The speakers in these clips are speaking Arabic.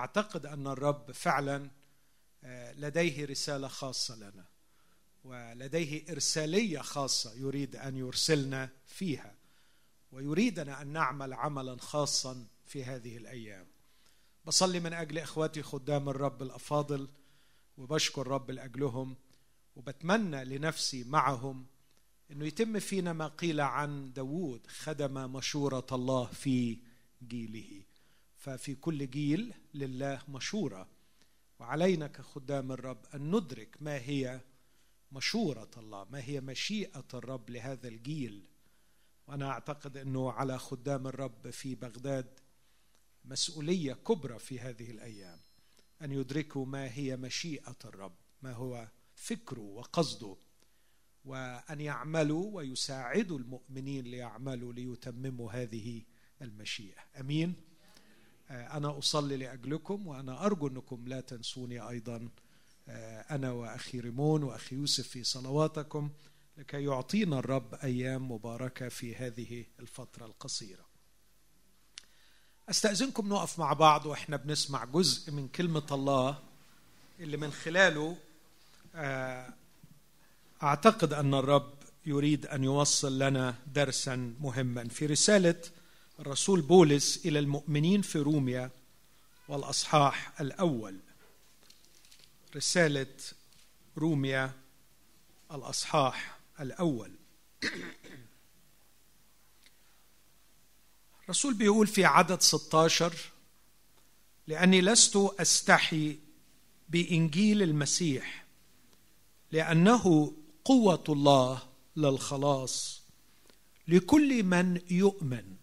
أعتقد أن الرب فعلا آه، لديه رسالة خاصة لنا ولديه إرسالية خاصة يريد أن يرسلنا فيها ويريدنا أن نعمل عملا خاصا في هذه الأيام. بصلي من أجل إخواتي خدام الرب الأفاضل وبشكر الرب لأجلهم وبتمنى لنفسي معهم إنه يتم فينا ما قيل عن داوود خدم مشورة الله في جيله. ففي كل جيل لله مشورة. وعلينا كخدام الرب أن ندرك ما هي مشورة الله ما هي مشيئة الرب لهذا الجيل. وأنا أعتقد أنه على خدام الرب في بغداد مسؤولية كبرى في هذه الأيام أن يدركوا ما هي مشيئة الرب ما هو فكره وقصده. وأن يعملوا ويساعدوا المؤمنين ليعملوا ليتمموا هذه المشيئة. أمين؟ آه، أنا أصلي لأجلكم وأنا أرجو أنكم لا تنسوني أيضا آه، أنا وأخي ريمون وأخي يوسف في صلواتكم لكي يعطينا الرب أيام مباركة في هذه الفترة القصيرة. أستأذنكم نقف مع بعض وإحنا بنسمع جزء من كلمة الله اللي من خلاله آه، أعتقد أن الرب يريد أن يوصل لنا درسا مهما. في رسالة الرسول بولس إلى المؤمنين في روميا والأصحاح الأول. رسالة روميا الأصحاح الأول. الرسول بيقول في عدد 16 لأني لست أستحي بإنجيل المسيح لأنه قوة الله للخلاص لكل من يؤمن.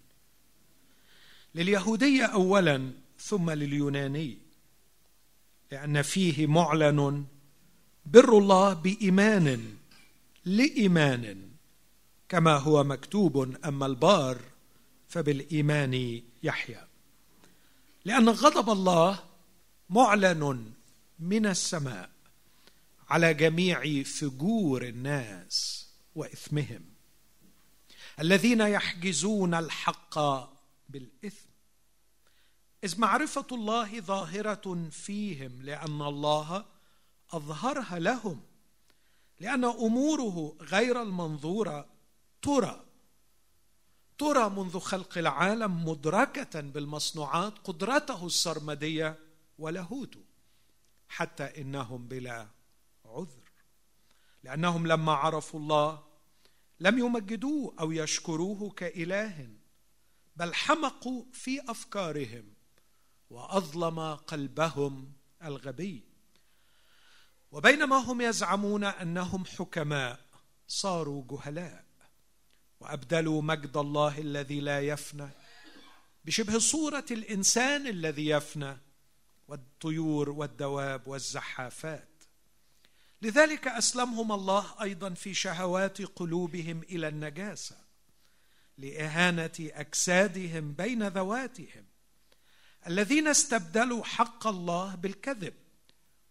لليهودية اولا ثم لليوناني. لأن فيه معلن بر الله بإيمان لإيمان كما هو مكتوب أما البار فبالإيمان يحيا. لأن غضب الله معلن من السماء على جميع فجور الناس وإثمهم. الذين يحجزون الحق بالإثم. إذ معرفة الله ظاهرة فيهم لأن الله أظهرها لهم لأن أموره غير المنظوره ترى. ترى منذ خلق العالم مدركة بالمصنوعات قدرته السرمدية ولاهوته حتى إنهم بلا عذر. لأنهم لما عرفوا الله لم يمجدوه أو يشكروه كإله. بل حمقوا في أفكارهم وأظلم قلبهم الغبي. وبينما هم يزعمون أنهم حكماء صاروا جهلاء. وأبدلوا مجد الله الذي لا يفنى بشبه صورة الإنسان الذي يفنى والطيور والدواب والزحافات. لذلك أسلمهم الله أيضا في شهوات قلوبهم إلى النجاسة. لإهانة أجسادهم بين ذواتهم. الذين استبدلوا حق الله بالكذب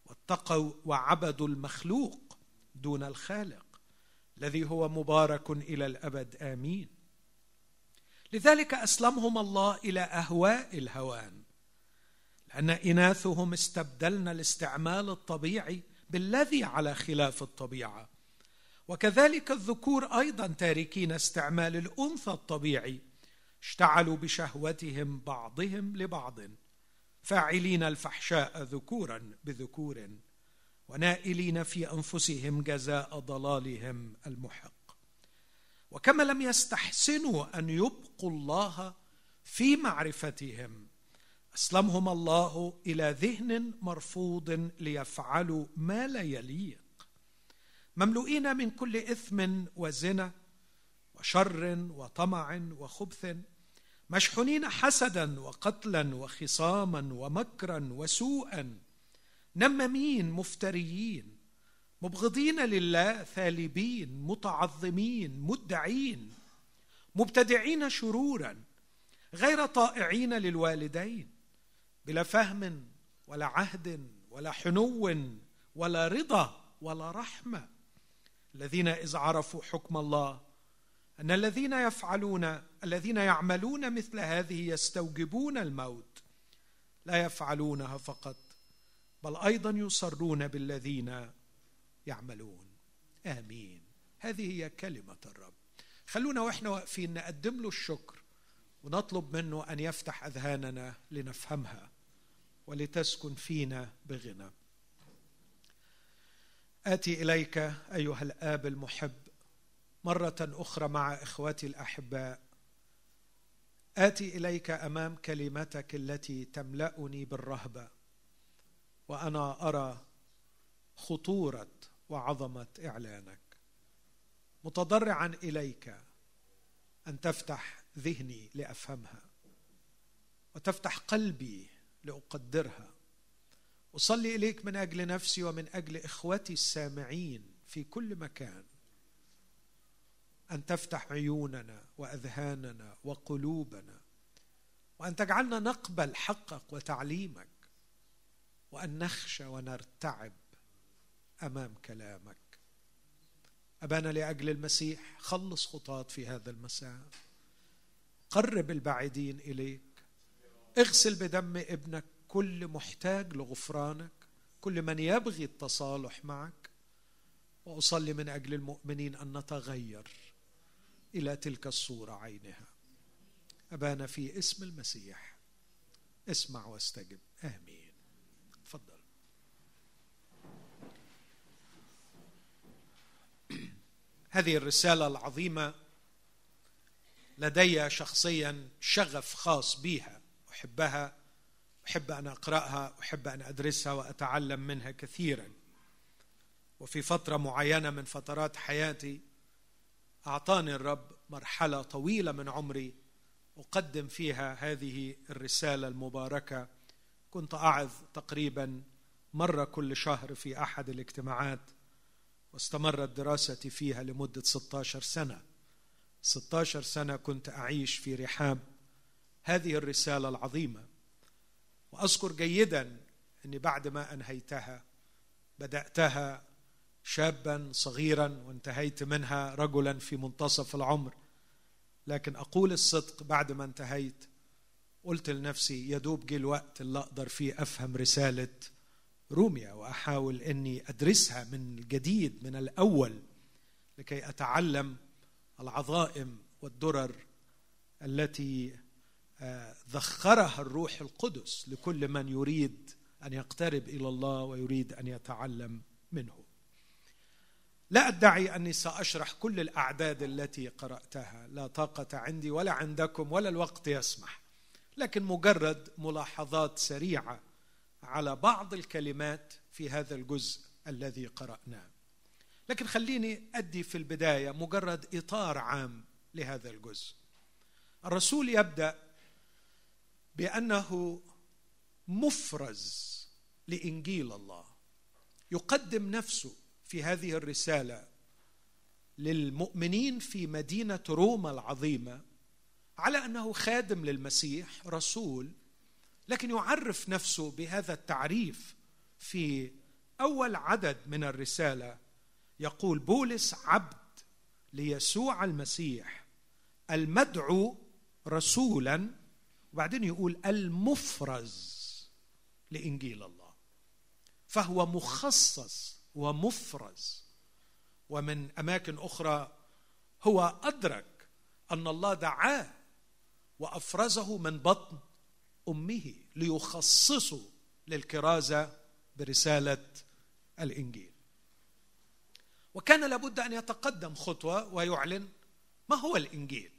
واتقوا وعبدوا المخلوق دون الخالق الذي هو مبارك إلى الأبد. آمين. لذلك أسلمهم الله إلى أهواء الهوان لأن إناثهم استبدلن الاستعمال الطبيعي بالذي على خلاف الطبيعة. وكذلك الذكور أيضا تاركين استعمال الأنثى الطبيعي. اشتعلوا بشهوتهم بعضهم لبعض. فاعلين الفحشاء ذكورا بذكور ونائلين في أنفسهم جزاء ضلالهم المحق. وكما لم يستحسنوا أن يبقوا الله في معرفتهم أسلمهم الله إلى ذهن مرفوض ليفعلوا ما لا يليق مملوئين من كل إثم وزنا وشر وطمع وخبث مشحونين حسدا وقتلا وخصاما ومكرا وسوءا نمامين مفتريين مبغضين لله ثالبين متعظمين مدعين مبتدعين شرورا غير طائعين للوالدين بلا فهم ولا عهد ولا حنو ولا رضا ولا رحمة. الذين إذ عرفوا حكم الله أن الذين يفعلون الذين يعملون مثل هذه يستوجبون الموت. لا يفعلونها فقط بل أيضا يصرون بالذين يعملون. آمين. هذه هي كلمة الرب. خلونا وإحنا واقفين نقدم له الشكر ونطلب منه أن يفتح أذهاننا لنفهمها ولتسكن فينا بغنى. آتي إليك أيها الآب المحب مرة أخرى مع اخوتي الأحباء. آتي إليك أمام كلمتك التي تملأني بالرهبة وأنا أرى خطورة وعظمة إعلانك. متضرعا إليك أن تفتح ذهني لأفهمها وتفتح قلبي لأقدرها. أصلي إليك من أجل نفسي ومن أجل إخوتي السامعين في كل مكان. أن تفتح عيوننا وأذهاننا وقلوبنا. وأن تجعلنا نقبل حقك وتعليمك. وأن نخشى ونرتعب أمام كلامك. أبانا لأجل المسيح خلص خطاة في هذا المساء. قرب البعيدين إليك. اغسل بدم ابنك. كل محتاج لغفرانك كل من يبغي التصالح معك وأصلي من أجل المؤمنين أن نتغير إلى تلك الصورة عينها. أبانا في اسم المسيح. اسمع واستجب. آمين. تفضل. هذه الرسالة العظيمة لدي شخصيا شغف خاص بها أحبها أحب أن أقرأها أحب أن أدرسها وأتعلم منها كثيرا. وفي فترة معينة من فترات حياتي أعطاني الرب مرحلة طويلة من عمري أقدم فيها هذه الرسالة المباركة. كنت أعظ تقريبا مرة كل شهر في أحد الاجتماعات واستمرت دراستي فيها لمدة 16 سنة. 16 سنة كنت أعيش في رحاب. هذه الرسالة العظيمة. وأذكر جيدا أني بعد ما أنهيتها بدأتها شابا صغيرا وانتهيت منها رجلا في منتصف العمر. لكن أقول الصدق بعد ما انتهيت قلت لنفسي يدوب جه الوقت اللي أقدر فيه أفهم رسالة روميا وأحاول إني أدرسها من الجديد من الأول لكي أتعلم العظائم والدرر التي ذخرها الروح القدس لكل من يريد أن يقترب إلى الله ويريد أن يتعلم منه. لا أدعي أني سأشرح كل الأعداد التي قرأتها. لا طاقة عندي ولا عندكم ولا الوقت يسمح. لكن مجرد ملاحظات سريعة على بعض الكلمات في هذا الجزء الذي قرأناه. لكن خليني أدي في البداية مجرد إطار عام لهذا الجزء. الرسول يبدأ بأنه مفرز لإنجيل الله. يقدم نفسه في هذه الرسالة للمؤمنين في مدينة روما العظيمة على أنه خادم للمسيح رسول لكن يعرف نفسه بهذا التعريف في أول عدد من الرسالة. يقول بولس عبد ليسوع المسيح المدعو رسولا وبعدين يقول المفرز لإنجيل الله. فهو مخصص ومفرز. ومن أماكن أخرى هو أدرك أن الله دعاه وأفرزه من بطن أمه ليخصصه للكرازة برسالة الإنجيل. وكان لابد أن يتقدم خطوة ويعلن ما هو الإنجيل.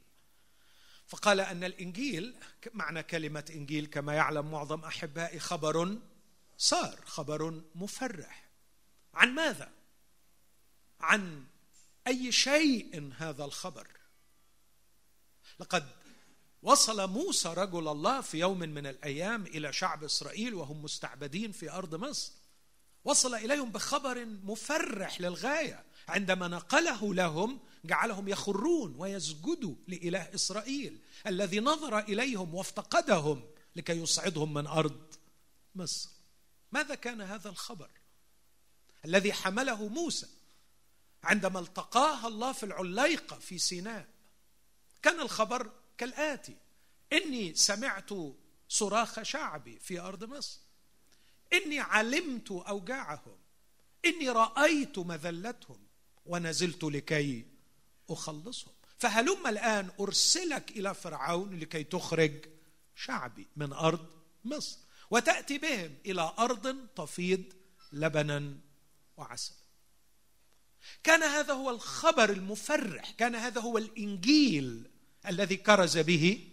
فقال أن الإنجيل معنى كلمة إنجيل كما يعلم معظم احبائي خبر صار خبر مفرح. عن ماذا؟ عن أي شيء هذا الخبر؟ لقد وصل موسى رجل الله في يوم من الأيام إلى شعب إسرائيل وهم مستعبدين في أرض مصر. وصل إليهم بخبر مفرح للغاية. عندما نقله لهم جعلهم يخرون ويسجدوا لإله إسرائيل الذي نظر إليهم وافتقدهم لكي يصعدهم من أرض مصر. ماذا كان هذا الخبر الذي حمله موسى عندما التقاها الله في العليقة في سيناء؟ كان الخبر كالآتي إني سمعت صراخ شعبي في أرض مصر إني علمت أوجاعهم إني رأيت مذلتهم ونزلت لكي أخلصهم. فهلم الآن أرسلك إلى فرعون لكي تخرج شعبي من أرض مصر وتأتي بهم إلى أرض تفيض لبنا وعسل. كان هذا هو الخبر المفرح كان هذا هو الإنجيل الذي كرز به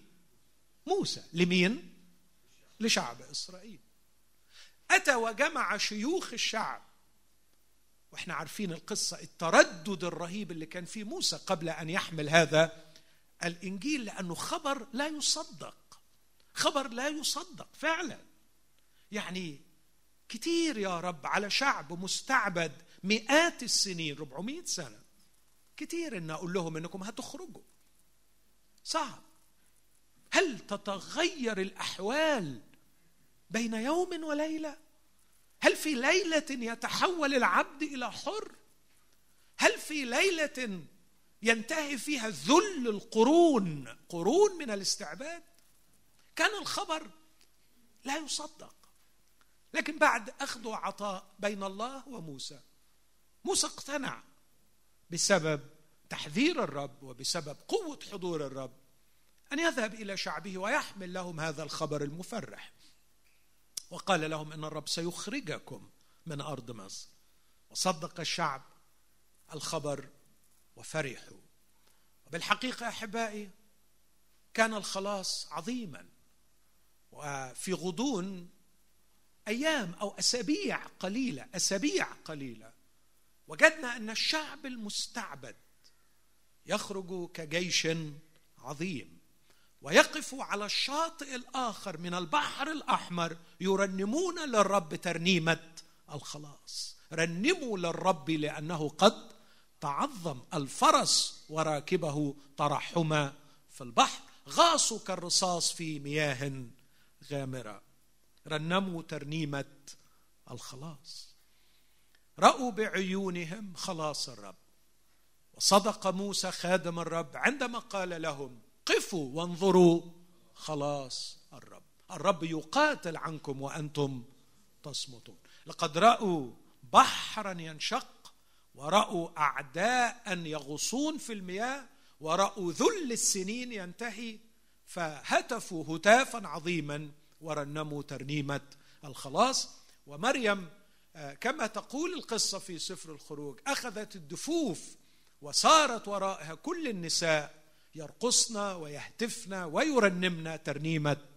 موسى. لمين؟ لشعب إسرائيل. أتى وجمع شيوخ الشعب وإحنا عارفين القصة التردد الرهيب اللي كان فيه موسى قبل أن يحمل هذا الإنجيل لأنه خبر لا يصدق. خبر لا يصدق فعلا. يعني كتير يا رب على شعب مستعبد مئات السنين 400 سنة. كتير إن أقول لهم إنكم هتخرجوا. صعب. هل تتغير الأحوال بين يوم وليلة؟ هل في ليلة يتحول العبد إلى حر؟ هل في ليلة ينتهي فيها ذل القرون قرون من الاستعباد؟ كان الخبر لا يصدق. لكن بعد أخذ وعطاء بين الله وموسى موسى اقتنع بسبب تحذير الرب وبسبب قوة حضور الرب أن يذهب إلى شعبه ويحمل لهم هذا الخبر المفرح. وقال لهم إن الرب سيخرجكم من أرض مصر. وصدق الشعب الخبر وفرحوا. وبالحقيقة أحبائي كان الخلاص عظيما. وفي غضون أيام أو أسابيع قليلة أسابيع قليلة وجدنا أن الشعب المستعبد يخرج كجيش عظيم. ويقف على الشاطئ الآخر من البحر الأحمر يرنمون للرب ترنيمة الخلاص. رنموا للرب لأنه قد تعظم الفرس وراكبه ترحما في البحر. غاصوا كالرصاص في مياه غامرة. رنموا ترنيمة الخلاص. رأوا بعيونهم خلاص الرب. وصدق موسى خادم الرب عندما قال لهم قفوا وانظروا. خلاص الرب. الرب يقاتل عنكم وأنتم تصمتون. لقد رأوا بحرا ينشق ورأوا اعداء يغوصون في المياه ورأوا ذل السنين ينتهي فهتفوا هتافا عظيما ورنموا ترنيمة الخلاص. ومريم آه، كما تقول القصة في سفر الخروج أخذت الدفوف وصارت وراءها كل النساء يرقصن ويهتفن ويرنمن ترنيمة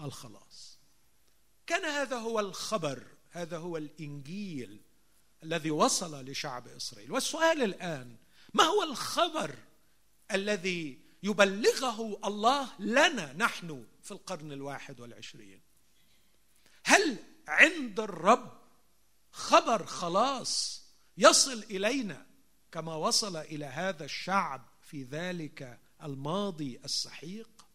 الخلاص. كان هذا هو الخبر هذا هو الإنجيل الذي وصل لشعب إسرائيل. والسؤال الآن ما هو الخبر الذي يبلغه الله لنا نحن في القرن الواحد والعشرين؟ هل عند الرب خبر خلاص يصل إلينا كما وصل إلى هذا الشعب في ذلك الماضي السحيق؟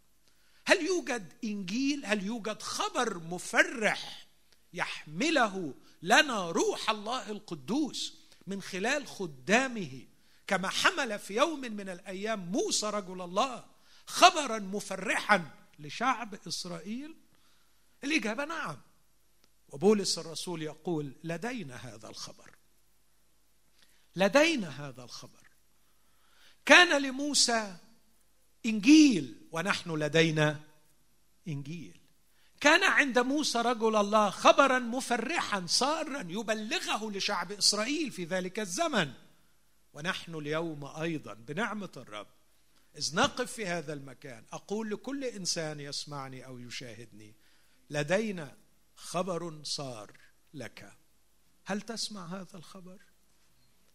هل يوجد إنجيل؟ هل يوجد خبر مفرح يحمله لنا روح الله القدوس من خلال خدامه كما حمل في يوم من الأيام موسى رجل الله خبرا مفرحا لشعب إسرائيل؟ الإجابة نعم. وبولس الرسول يقول لدينا هذا الخبر. لدينا هذا الخبر. كان لموسى إنجيل ونحن لدينا إنجيل. كان عند موسى رجل الله خبرا مفرحا سارا يبلغه لشعب إسرائيل في ذلك الزمن. ونحن اليوم أيضا بنعمة الرب. إذ نقف في هذا المكان أقول لكل إنسان يسمعني أو يشاهدني لدينا خبر صار لك. هل تسمع هذا الخبر؟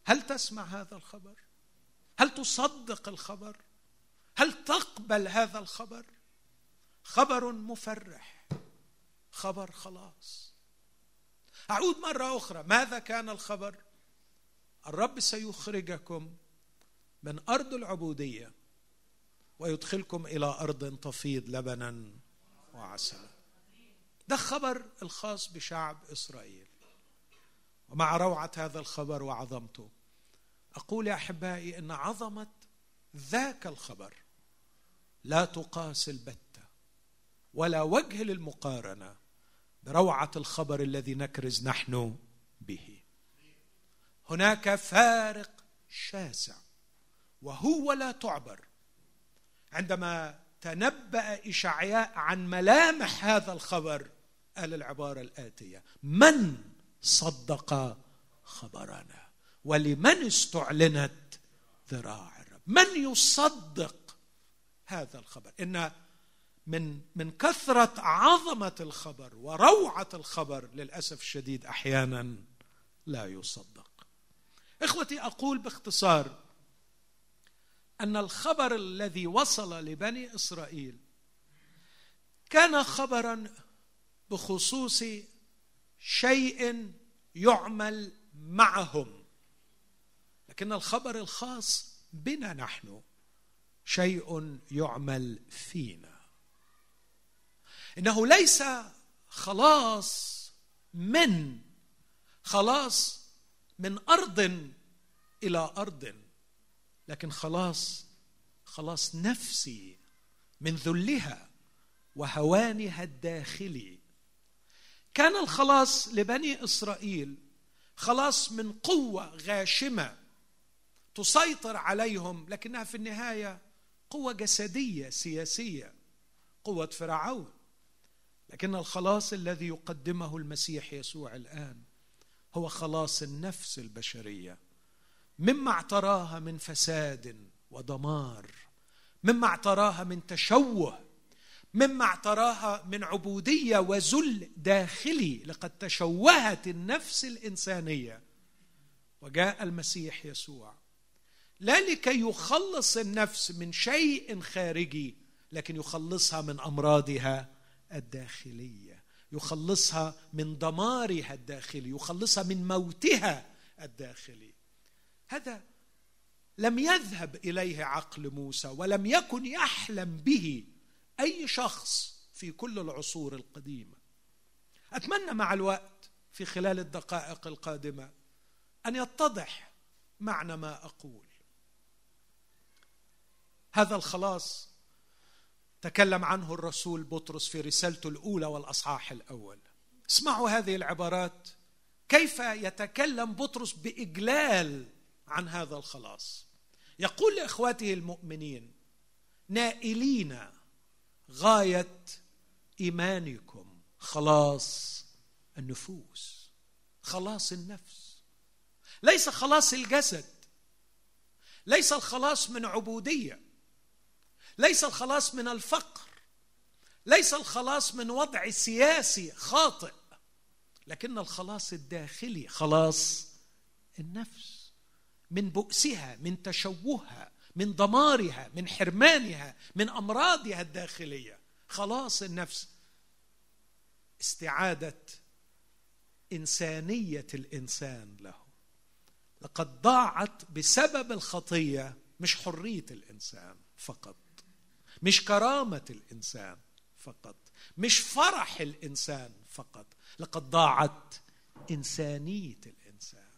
هل تسمع هذا الخبر؟ هل تصدق الخبر؟ هل تقبل هذا الخبر؟ خبر مفرح. خبر خلاص. أعود مرة أخرى. ماذا كان الخبر؟ الرب سيخرجكم من أرض العبودية ويدخلكم إلى أرض تفيض لبنا وعسلا ده الخبر الخاص بشعب إسرائيل. ومع روعة هذا الخبر وعظمته أقول يا أحبائي إن عظمة ذاك الخبر لا تقاس البتة ولا وجه للمقارنة بروعة الخبر الذي نكرز نحن به. هناك فارق شاسع وهو لا تعبر. عندما تنبأ إشعياء عن ملامح هذا الخبر قال العبارة الآتية من صدق خبرنا؟ ولمن استعلنت ذراع الرب؟ من يصدق هذا الخبر. إن من من كثرة عظمة الخبر وروعة الخبر للأسف الشديد أحيانا لا يصدق. إخوتي أقول باختصار أن الخبر الذي وصل لبني إسرائيل كان خبرا بخصوص شيء يعمل معهم لكن الخبر الخاص بنا نحن. شيء يعمل فينا. إنه ليس خلاص من خلاص من أرض إلى أرض لكن خلاص خلاص نفسي من ذلها وهوانها الداخلي. كان الخلاص لبني إسرائيل خلاص من قوة غاشمة تسيطر عليهم لكنها في النهاية قوة جسدية سياسية قوة فرعون. لكن الخلاص الذي يقدمه المسيح يسوع الآن هو خلاص النفس البشرية. مما اعتراها من فساد ودمار مما اعتراها من تشوه مما اعتراها من عبودية وذل داخلي لقد تشوهت النفس الإنسانية. وجاء المسيح يسوع لا لكي يخلص النفس من شيء خارجي لكن يخلصها من أمراضها الداخلية يخلصها من دمارها الداخلي يخلصها من موتها الداخلي. هذا لم يذهب إليه عقل موسى ولم يكن يحلم به أي شخص في كل العصور القديمة. أتمنى مع الوقت في خلال الدقائق القادمة أن يتضح معنى ما أقول. هذا الخلاص تكلم عنه الرسول بطرس في رسالته الأولى والأصحاح الأول. اسمعوا هذه العبارات. كيف يتكلم بطرس بإجلال عن هذا الخلاص؟ يقول لإخواته المؤمنين نائلين غاية إيمانكم. خلاص النفوس خلاص النفس. ليس خلاص الجسد ليس الخلاص من عبودية. ليس الخلاص من الفقر ليس الخلاص من وضع سياسي خاطئ لكن الخلاص الداخلي خلاص النفس من بؤسها من تشوهها من دمارها من حرمانها من أمراضها الداخلية خلاص النفس. استعادة إنسانية الإنسان له. لقد ضاعت بسبب الخطية مش حرية الإنسان فقط. مش كرامة الإنسان فقط مش فرح الإنسان فقط لقد ضاعت إنسانية الإنسان.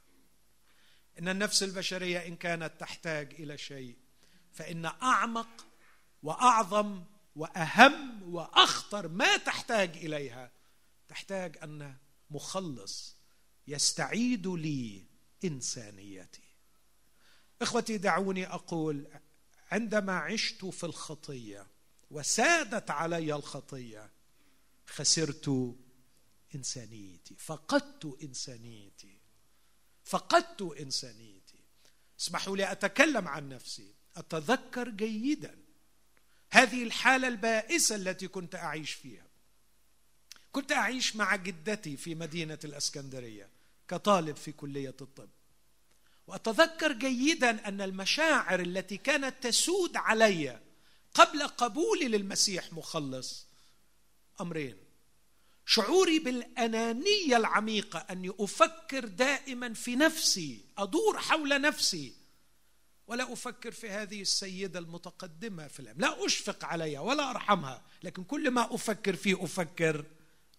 إن النفس البشرية إن كانت تحتاج إلى شيء فإن أعمق وأعظم وأهم وأخطر ما تحتاج إليها تحتاج أن مخلص يستعيد لي إنسانيتي. إخوتي دعوني أقول عندما عشت في الخطية وسادت علي الخطية خسرت إنسانيتي فقدت إنسانيتي فقدت إنسانيتي. اسمحوا لي أتكلم عن نفسي أتذكر جيدا هذه الحالة البائسة التي كنت أعيش فيها. كنت أعيش مع جدتي في مدينة الإسكندرية كطالب في كلية الطب. وأتذكر جيدا أن المشاعر التي كانت تسود علي قبل قبولي للمسيح مخلص أمرين. شعوري بالأنانية العميقة أني أفكر دائما في نفسي أدور حول نفسي ولا أفكر في هذه السيدة المتقدمة في العلم لا أشفق عليها ولا أرحمها لكن كل ما أفكر فيه أفكر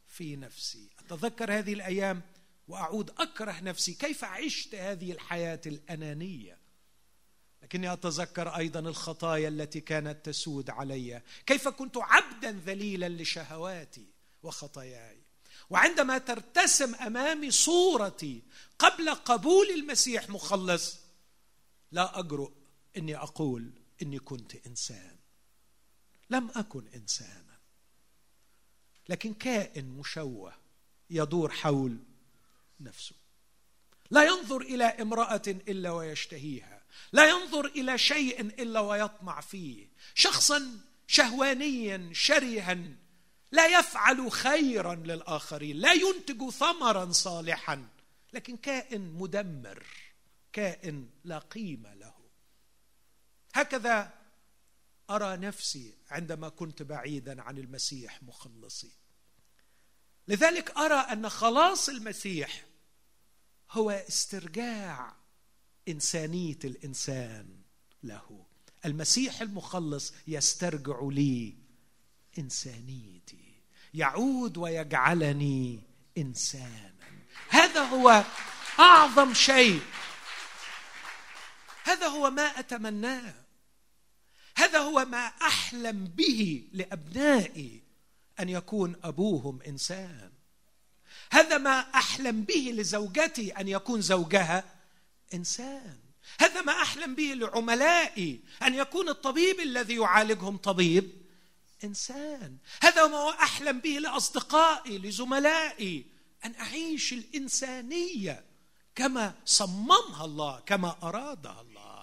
في نفسي. أتذكر هذه الأيام وأعود أكره نفسي. كيف عشت هذه الحياة الأنانية؟ لكني أتذكر أيضا الخطايا التي كانت تسود علي. كيف كنت عبدا ذليلا لشهواتي وخطاياي. وعندما ترتسم أمامي صورتي قبل قبول المسيح مخلص لا أجرؤ إني أقول إني كنت إنسان. لم أكن إنسانا. لكن كائن مشوه يدور حول نفسه. لا ينظر إلى امرأة إلا ويشتهيها. لا ينظر إلى شيء إلا ويطمع فيه. شخصا شهوانيا شرها لا يفعل خيرا للآخرين. لا ينتج ثمرا صالحا. لكن كائن مدمر كائن لا قيمة له. هكذا أرى نفسي عندما كنت بعيدا عن المسيح مخلصي لذلك أرى أن خلاص المسيح هو استرجاع إنسانية الإنسان له. المسيح المخلص يسترجع لي إنسانيتي يعود ويجعلني إنسانا. هذا هو أعظم شيء. هذا هو ما أتمناه. هذا هو ما أحلم به لأبنائي. أن يكون أبوهم إنسان. هذا ما أحلم به لزوجتي أن يكون زوجها إنسان. هذا ما أحلم به لعملائي أن يكون الطبيب الذي يعالجهم طبيب إنسان. هذا ما أحلم به لأصدقائي لزملائي أن أعيش الإنسانية كما صممها الله كما أرادها الله.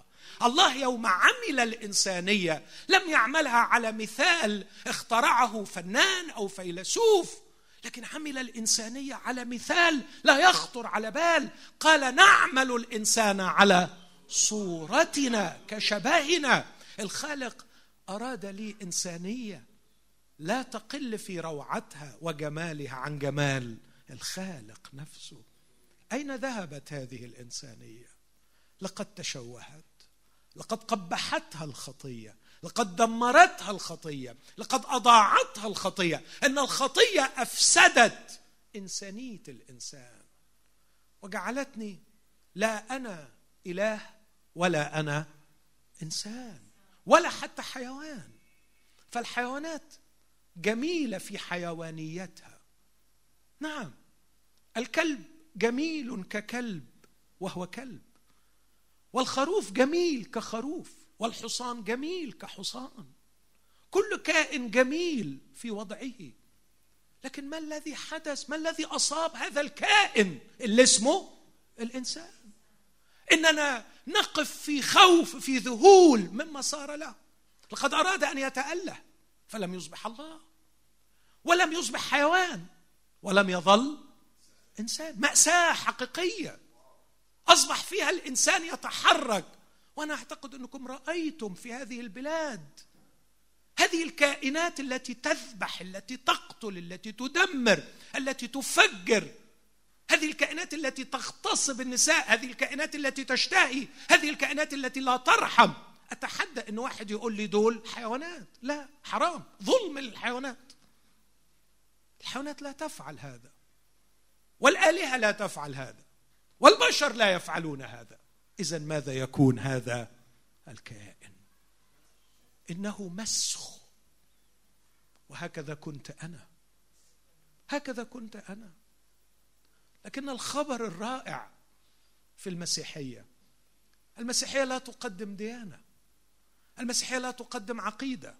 الله يوم عمل الإنسانية لم يعملها على مثال اخترعه فنان أو فيلسوف لكن عمل الإنسانية على مثال لا يخطر على بال. قال نعمل الإنسان على صورتنا كشبهنا. الخالق أراد لي إنسانية لا تقل في روعتها وجمالها عن جمال الخالق نفسه. أين ذهبت هذه الإنسانية؟ لقد تشوهت. لقد قبحتها الخطية لقد دمرتها الخطية لقد أضاعتها الخطية. إن الخطية أفسدت إنسانية الإنسان. وجعلتني لا أنا إله ولا أنا إنسان ولا حتى حيوان. فالحيوانات جميلة في حيوانيتها. نعم الكلب جميل ككلب وهو كلب. والخروف جميل كخروف والحصان جميل كحصان. كل كائن جميل في وضعه. لكن ما الذي حدث ما الذي أصاب هذا الكائن اللي اسمه الإنسان؟ إننا نقف في خوف في ذهول مما صار له. لقد أراد أن يتأله فلم يصبح الله ولم يصبح حيوان ولم يظل إنسان. مأساة حقيقية. أصبح فيها الإنسان يتحرك. وأنا أعتقد أنكم رأيتم في هذه البلاد هذه الكائنات التي تذبح التي تقتل التي تدمر التي تفجر. هذه الكائنات التي تغتصب النساء هذه الكائنات التي تشتهي هذه الكائنات التي لا ترحم. أتحدى أن واحد يقول لي دول حيوانات؟ لا حرام. ظلم للحيوانات الحيوانات لا تفعل هذا. والآلهة لا تفعل هذا. والبشر لا يفعلون هذا. اذا ماذا يكون هذا الكائن؟ إنه مسخ. وهكذا كنت أنا. هكذا كنت أنا. لكن الخبر الرائع في المسيحية المسيحية لا تقدم ديانة. المسيحية لا تقدم عقيدة.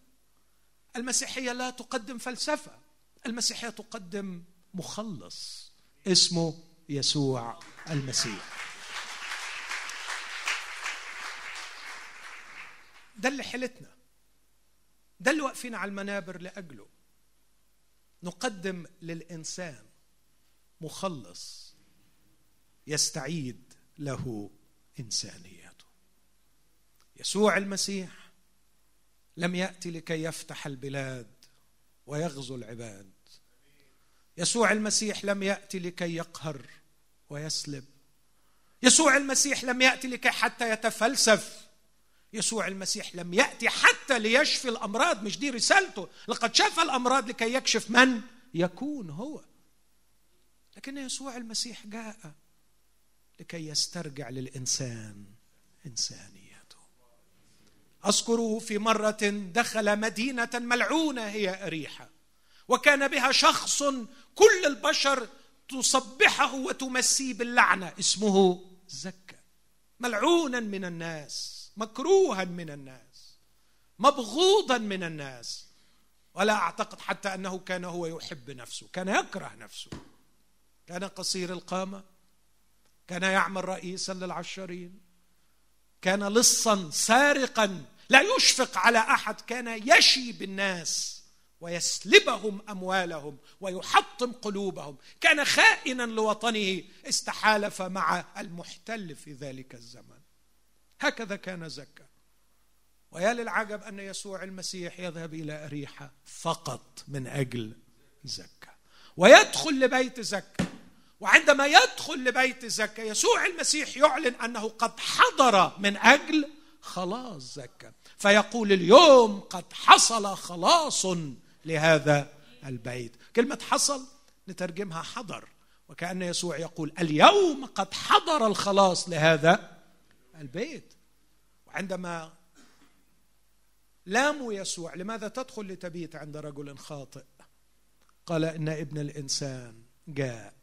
المسيحية لا تقدم فلسفة. المسيحية تقدم مخلص اسمه يسوع المسيح. ده اللي حيلتنا ده اللي واقفين على المنابر لأجله. نقدم للإنسان مخلص يستعيد له انسانيته يسوع المسيح لم يأتي لكي يفتح البلاد ويغزو العباد. يسوع المسيح لم يأتي لكي يقهر ويسلب. يسوع المسيح لم يأتي لكي حتى يتفلسف. يسوع المسيح لم يأتي حتى ليشفي الأمراض مش دي رسالته. لقد شفى الأمراض لكي يكشف من يكون هو. لكن يسوع المسيح جاء لكي يسترجع للإنسان إنسانيته. أذكره في مرة دخل مدينة ملعونة هي أريحة وكان بها شخص كل البشر تصبحه وتمسيه باللعنة. اسمه زكا. ملعونا من الناس مكروها من الناس مبغوضا من الناس. ولا أعتقد حتى أنه كان هو يحب نفسه كان يكره نفسه. كان قصير القامة كان يعمل رئيسا للعشرين كان لصا سارقا. لا يشفق على أحد كان يشي بالناس. ويسلبهم أموالهم ويحطم قلوبهم. كان خائنا لوطنه استحالف مع المحتل في ذلك الزمن. هكذا كان زكا. ويا للعجب أن يسوع المسيح يذهب إلى أريحة فقط من أجل زكا. ويدخل لبيت زكا. وعندما يدخل لبيت زكا يسوع المسيح يعلن أنه قد حضر من أجل خلاص زكا. فيقول اليوم قد حصل خلاص لهذا البيت كلمة حصل نترجمها حضر وكأن يسوع يقول اليوم قد حضر الخلاص لهذا البيت. وعندما لاموا يسوع لماذا تدخل لتبيت عند رجل خاطئ؟ قال إن ابن الإنسان جاء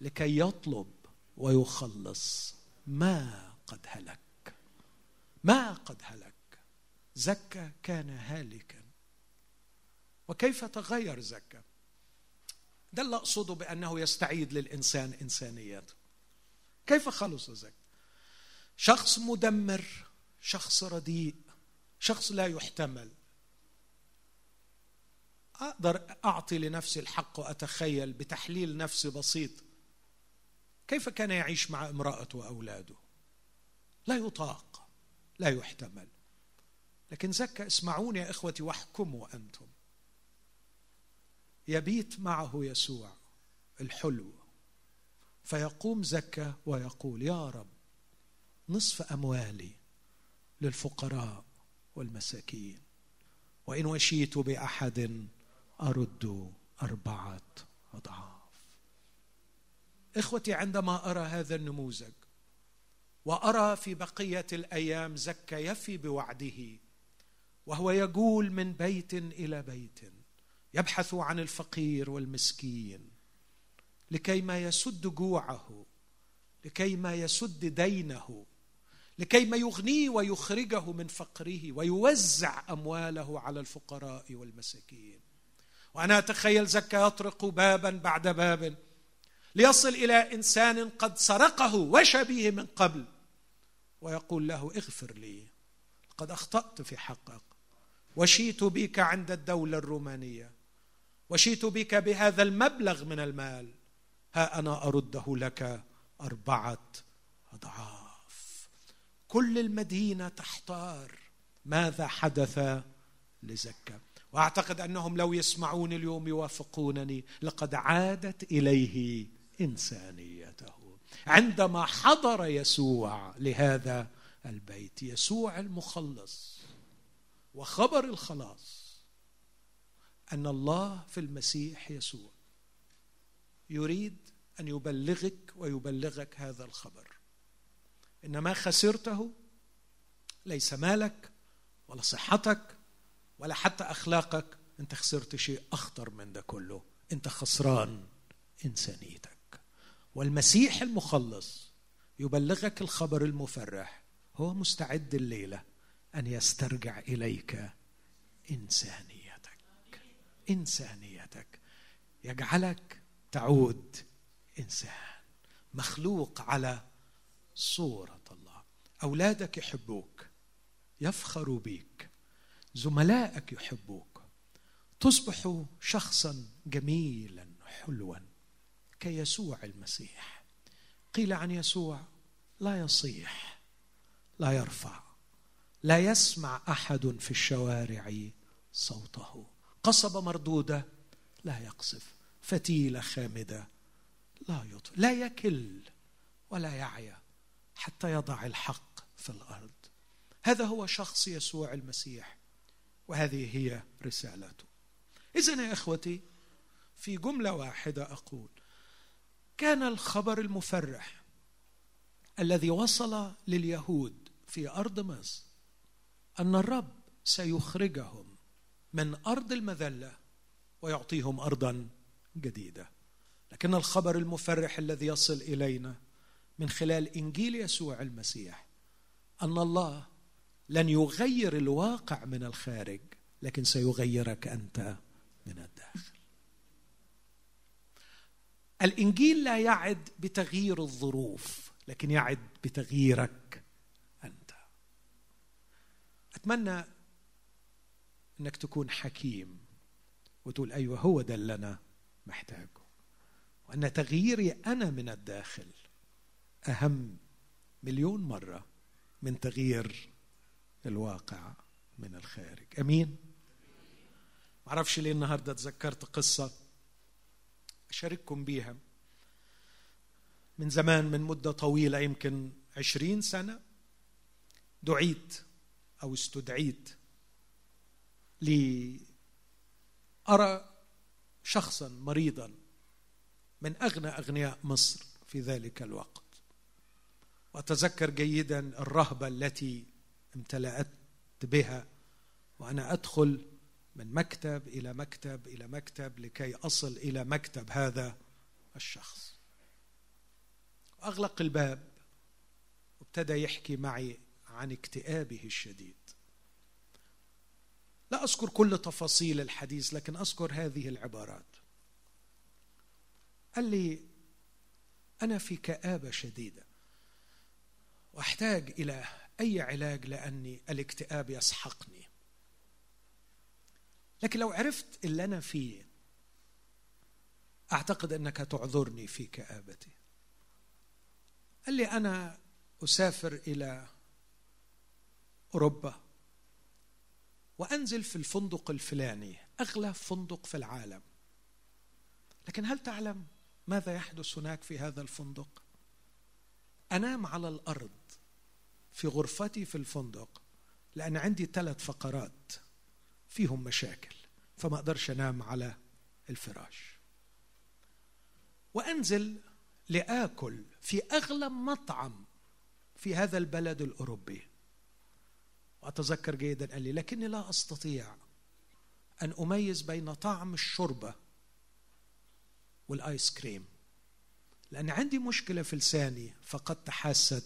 لكي يطلب ويخلص ما قد هلك. ما قد هلك. زكى كان هالكا. وكيف تغير زكى ده اللي أقصده بأنه يستعيد للإنسان انسانيته كيف خلص زكى شخص مدمر شخص رديء شخص لا يحتمل. أقدر أعطي لنفسي الحق وأتخيل بتحليل نفسي بسيط. كيف كان يعيش مع امراته وأولاده؟ لا يطاق لا يحتمل. لكن زكى اسمعوني يا إخوتي واحكموا أنتم. يبيت معه يسوع الحلو. فيقوم زكى ويقول يا رب نصف أموالي للفقراء والمساكين. وإن وشيت بأحد أرد أربعة أضعاف. إخوتي عندما أرى هذا النموذج وأرى في بقية الأيام زكى يفي بوعده وهو يجول من بيت إلى بيت يبحث عن الفقير والمسكين لكي ما يسد جوعه لكي ما يسد دينه لكي ما يغنيه ويخرجه من فقره ويوزع أمواله على الفقراء والمساكين. وأنا أتخيل زكى يطرق بابا بعد باب ليصل إلى إنسان قد سرقه وشبيه من قبل ويقول له اغفر لي قد أخطأت في حقك وشيت بك عند الدولة الرومانية. وشيت بك بهذا المبلغ من المال. ها أنا أرده لك أربعة أضعاف. كل المدينة تحتار. ماذا حدث لزكا؟ وأعتقد أنهم لو يسمعون اليوم يوافقونني. لقد عادت إليه إنسانيته. عندما حضر يسوع لهذا البيت يسوع المخلص وخبر الخلاص أن الله في المسيح يسوع يريد أن يبلغك ويبلغك هذا الخبر. إن ما خسرته ليس مالك ولا صحتك ولا حتى أخلاقك. أنت خسرت شيء أخطر من ده كله. أنت خسران إنسانيتك. والمسيح المخلص يبلغك الخبر المفرح. هو مستعد الليلة أن يسترجع إليك إنسانيتك. إنسانيتك. يجعلك تعود إنسان. مخلوق على صورة الله. أولادك يحبوك. يفخروا بك زملائك يحبوك. تصبح شخصا جميلا حلوا كيسوع المسيح. قيل عن يسوع لا يصيح لا يرفع لا يسمع أحد في الشوارع صوته. قصبه مردودة لا يقصف. فتيله خامدة لا يطفئ. لا يكل ولا يعيا حتى يضع الحق في الأرض. هذا هو شخص يسوع المسيح وهذه هي رسالته. اذا يا إخوتي في جملة واحدة أقول كان الخبر المفرح الذي وصل لليهود في أرض مصر أن الرب سيخرجهم من أرض المذلة ويعطيهم ارضا جديدة. لكن الخبر المفرح الذي يصل إلينا من خلال إنجيل يسوع المسيح أن الله لن يغير الواقع من الخارج لكن سيغيرك أنت من الداخل. الإنجيل لا يعد بتغيير الظروف لكن يعد بتغييرك أنت. أتمنى إنك تكون حكيم وتقول أيوه هو ده اللي أنا محتاجه. وأن تغييري أنا من الداخل أهم مليون مرة من تغيير الواقع من الخارج. أمين؟ معرفش ليه النهارده تذكرت قصة أشارككم بيها. من زمان من مدة طويلة يمكن عشرين سنة دعيت أو استدعيت لأرى شخصا مريضا من أغنى أغنياء مصر في ذلك الوقت. وأتذكر جيدا الرهبة التي امتلأت بها وأنا أدخل من مكتب إلى مكتب إلى مكتب لكي أصل إلى مكتب هذا الشخص. أغلق الباب وابتدى يحكي معي عن اكتئابه الشديد. لا أذكر كل تفاصيل الحديث لكن أذكر هذه العبارات. قال لي أنا في كآبة شديدة وأحتاج إلى أي علاج لأني الاكتئاب يسحقني. لكن لو عرفت اللي أنا فيه أعتقد أنك تعذرني في كآبتي. قال لي أنا أسافر إلى أوروبا. وأنزل في الفندق الفلاني أغلى فندق في العالم. لكن هل تعلم ماذا يحدث هناك في هذا الفندق؟ أنام على الأرض في غرفتي في الفندق لأن عندي ثلاث فقرات فيهم مشاكل فما أقدرش أنام على الفراش. وأنزل لآكل في أغلى مطعم في هذا البلد الأوروبي. وأتذكر جيدا قال لي لكني لا أستطيع أن أميز بين طعم الشوربة والآيس كريم لأن عندي مشكلة في لساني فقدت حاسة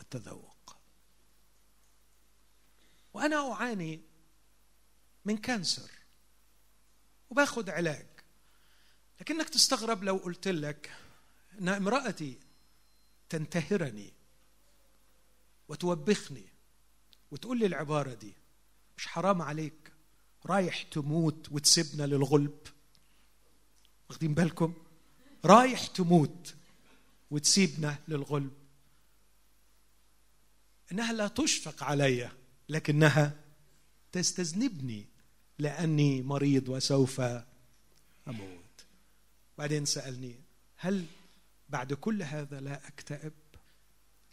التذوق. وأنا أعاني من كانسر وباخذ علاج. لكنك تستغرب لو قلت لك إن امرأتي تنتهرني وتوبخني وتقول لي العبارة دي مش حرام عليك رايح تموت وتسيبنا للغلب. واخدين بالكم؟ رايح تموت وتسيبنا للغلب. إنها لا تشفق علي لكنها تستذنبني لأني مريض وسوف أموت. بعدين سألني هل بعد كل هذا لا أكتئب؟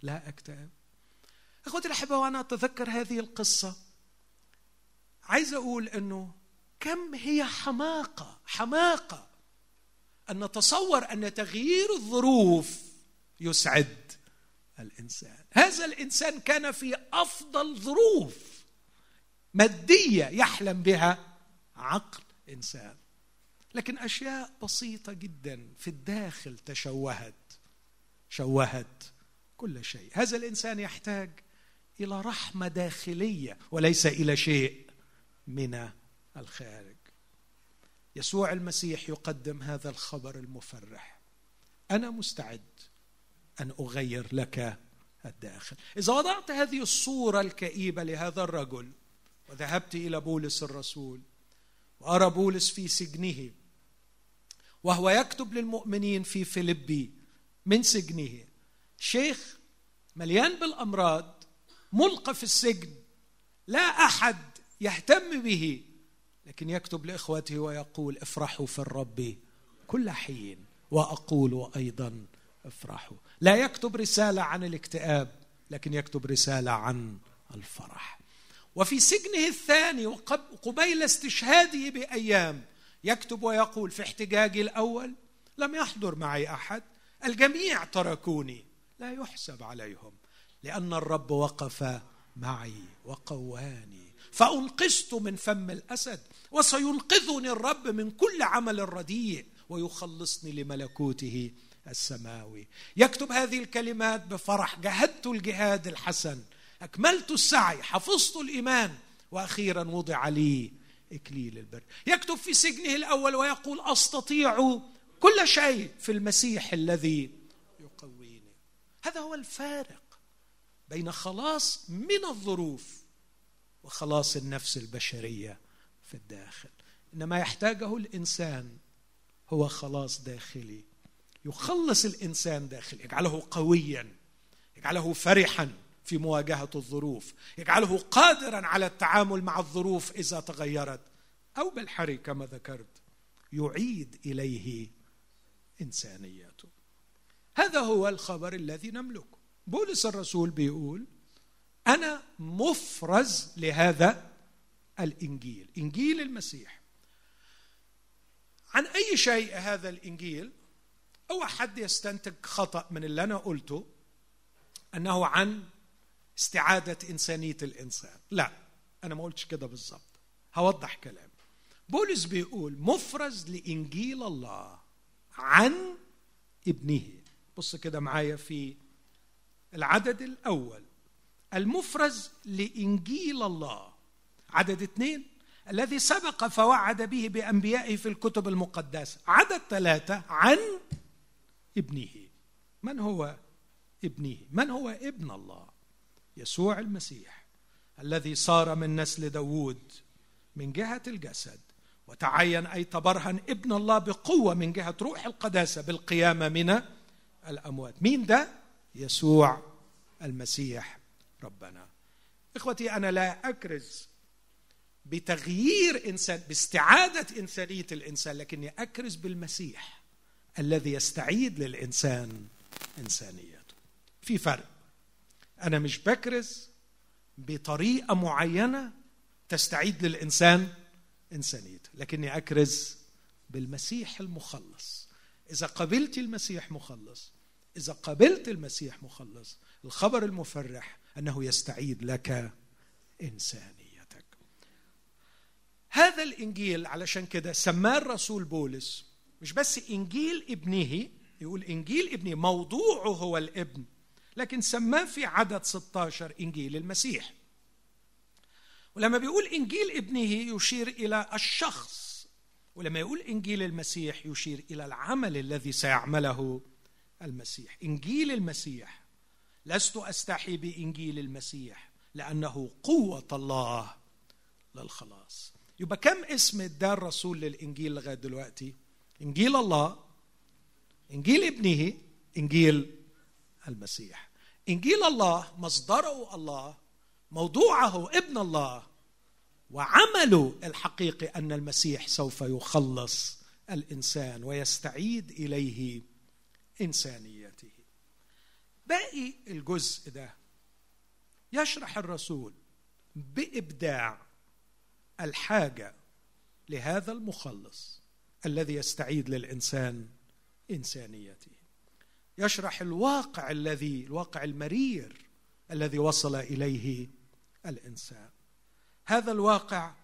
لا أكتئب. إخوتي الأحبة وأنا أتذكر هذه القصة. عايز أقول إنه كم هي حماقة حماقة. أن نتصور أن تغيير الظروف يسعد الإنسان. هذا الإنسان كان في أفضل ظروف مادية يحلم بها عقل إنسان. لكن أشياء بسيطة جدا في الداخل تشوهت شوهت كل شيء. هذا الإنسان يحتاج إلى رحمة داخلية وليس إلى شيء من الخارج. يسوع المسيح يقدم هذا الخبر المفرح. أنا مستعد أن أغير لك الداخل. إذا وضعت هذه الصورة الكئيبة لهذا الرجل وذهبت إلى بولس الرسول وأرى بولس في سجنه وهو يكتب للمؤمنين في فيلبي من سجنه شيخ مليان بالأمراض ملقى في السجن لا أحد يهتم به لكن يكتب لإخوته ويقول افرحوا في الرب كل حين. وأقول أيضا افرحوا. لا يكتب رسالة عن الاكتئاب لكن يكتب رسالة عن الفرح. وفي سجنه الثاني وقبيل استشهاده بأيام يكتب ويقول في احتجاجي الأول لم يحضر معي أحد الجميع تركوني لا يحسب عليهم. لأن الرب وقف معي وقواني. فأنقذت من فم الأسد وسينقذني الرب من كل عمل رديء ويخلصني لملكوته السماوي. يكتب هذه الكلمات بفرح. جهدت الجهاد الحسن. أكملت السعي. حفظت الإيمان. وأخيرا وضع لي إكليل البر. يكتب في سجنه الأول ويقول أستطيع كل شيء في المسيح الذي يقويني. هذا هو الفارق. بين خلاص من الظروف وخلاص النفس البشرية في الداخل. إنما يحتاجه الإنسان هو خلاص داخلي. يخلص الإنسان داخلي. يجعله قويا. يجعله فرحا في مواجهة الظروف. يجعله قادرا على التعامل مع الظروف إذا تغيرت. أو بالحري كما ذكرت يعيد إليه انسانيته هذا هو الخبر الذي نملكه. بولس الرسول بيقول أنا مفرز لهذا الإنجيل إنجيل المسيح. عن أي شيء هذا الإنجيل؟ أو حد يستنتج خطأ من اللي أنا قلته؟ أنه عن استعادة إنسانية الإنسان. لا أنا ما قلتش كده بالظبط هوضح كلام. بولس بيقول مفرز لإنجيل الله عن ابنه. بص كده معايا في العدد الأول المفرز لإنجيل الله. عدد اثنين الذي سبق فوعد به بأنبيائه في الكتب المقدسة. عدد ثلاثة عن ابنه. من هو ابنه؟ من هو ابن الله؟ يسوع المسيح الذي صار من نسل داوود من جهة الجسد وتعين اي تبرهن ابن الله بقوة من جهة روح القداسة بالقيامة من الأموات. مين ده؟ يسوع المسيح ربنا. إخوتي أنا لا أكرز بتغيير إنسان باستعادة إنسانية الإنسان لكني أكرز بالمسيح الذي يستعيد للإنسان إنسانيته. في فرق. أنا مش بكرز بطريقة معينة تستعيد للإنسان إنسانيته لكني أكرز بالمسيح المخلص. إذا قبلت المسيح مخلص إذا قبلت المسيح مخلص الخبر المفرح أنه يستعيد لك إنسانيتك. هذا الإنجيل علشان كده سماه الرسول بولس. مش بس إنجيل ابنه يقول إنجيل ابنه موضوعه هو الابن لكن سماه في عدد 16 إنجيل المسيح. ولما بيقول إنجيل ابنه يشير إلى الشخص ولما يقول إنجيل المسيح يشير إلى العمل الذي سيعمله المسيح. إنجيل المسيح لست أستحي بإنجيل المسيح لأنه قوة الله للخلاص. يبقى كم اسم ادى الرسول للإنجيل لغاية دلوقتي؟ إنجيل الله إنجيل ابنه إنجيل المسيح. إنجيل الله مصدره الله موضوعه ابن الله وعمله الحقيقي أن المسيح سوف يخلص الإنسان ويستعيد إليه إنسانيته. باقي الجزء ده يشرح الرسول بإبداع الحاجة لهذا المخلص الذي يستعيد للإنسان إنسانيته. يشرح الواقع الذي الواقع المرير الذي وصل إليه الإنسان. هذا الواقع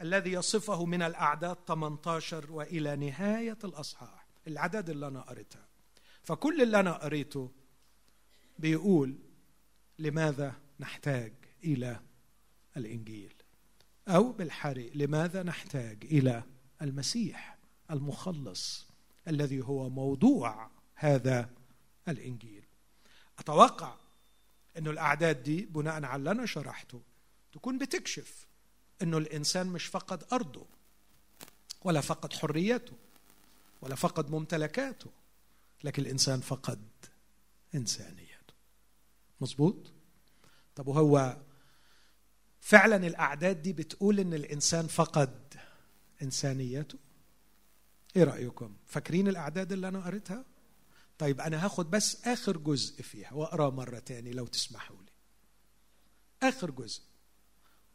الذي يصفه من الأعداد 18 وإلى نهاية الأصحاح العدد اللي أنا قريتها. فكل اللي أنا قريته بيقول لماذا نحتاج إلى الإنجيل؟ أو بالحري لماذا نحتاج إلى المسيح المخلص الذي هو موضوع هذا الإنجيل؟ أتوقع إنه الأعداد دي بناء على اللي أنا شرحته تكون بتكشف إنه الإنسان مش فقد أرضه ولا فقد حريته ولا فقد ممتلكاته لكن الإنسان فقد انسانيته مظبوط؟ طب وهو فعلا الأعداد دي بتقول إن الإنسان فقد إنسانيته؟ إيه رأيكم؟ فاكرين الأعداد اللي أنا قريتها؟ طيب أنا هاخد بس آخر جزء فيها وأقرأ مرة تاني لو تسمحوا لي. آخر جزء.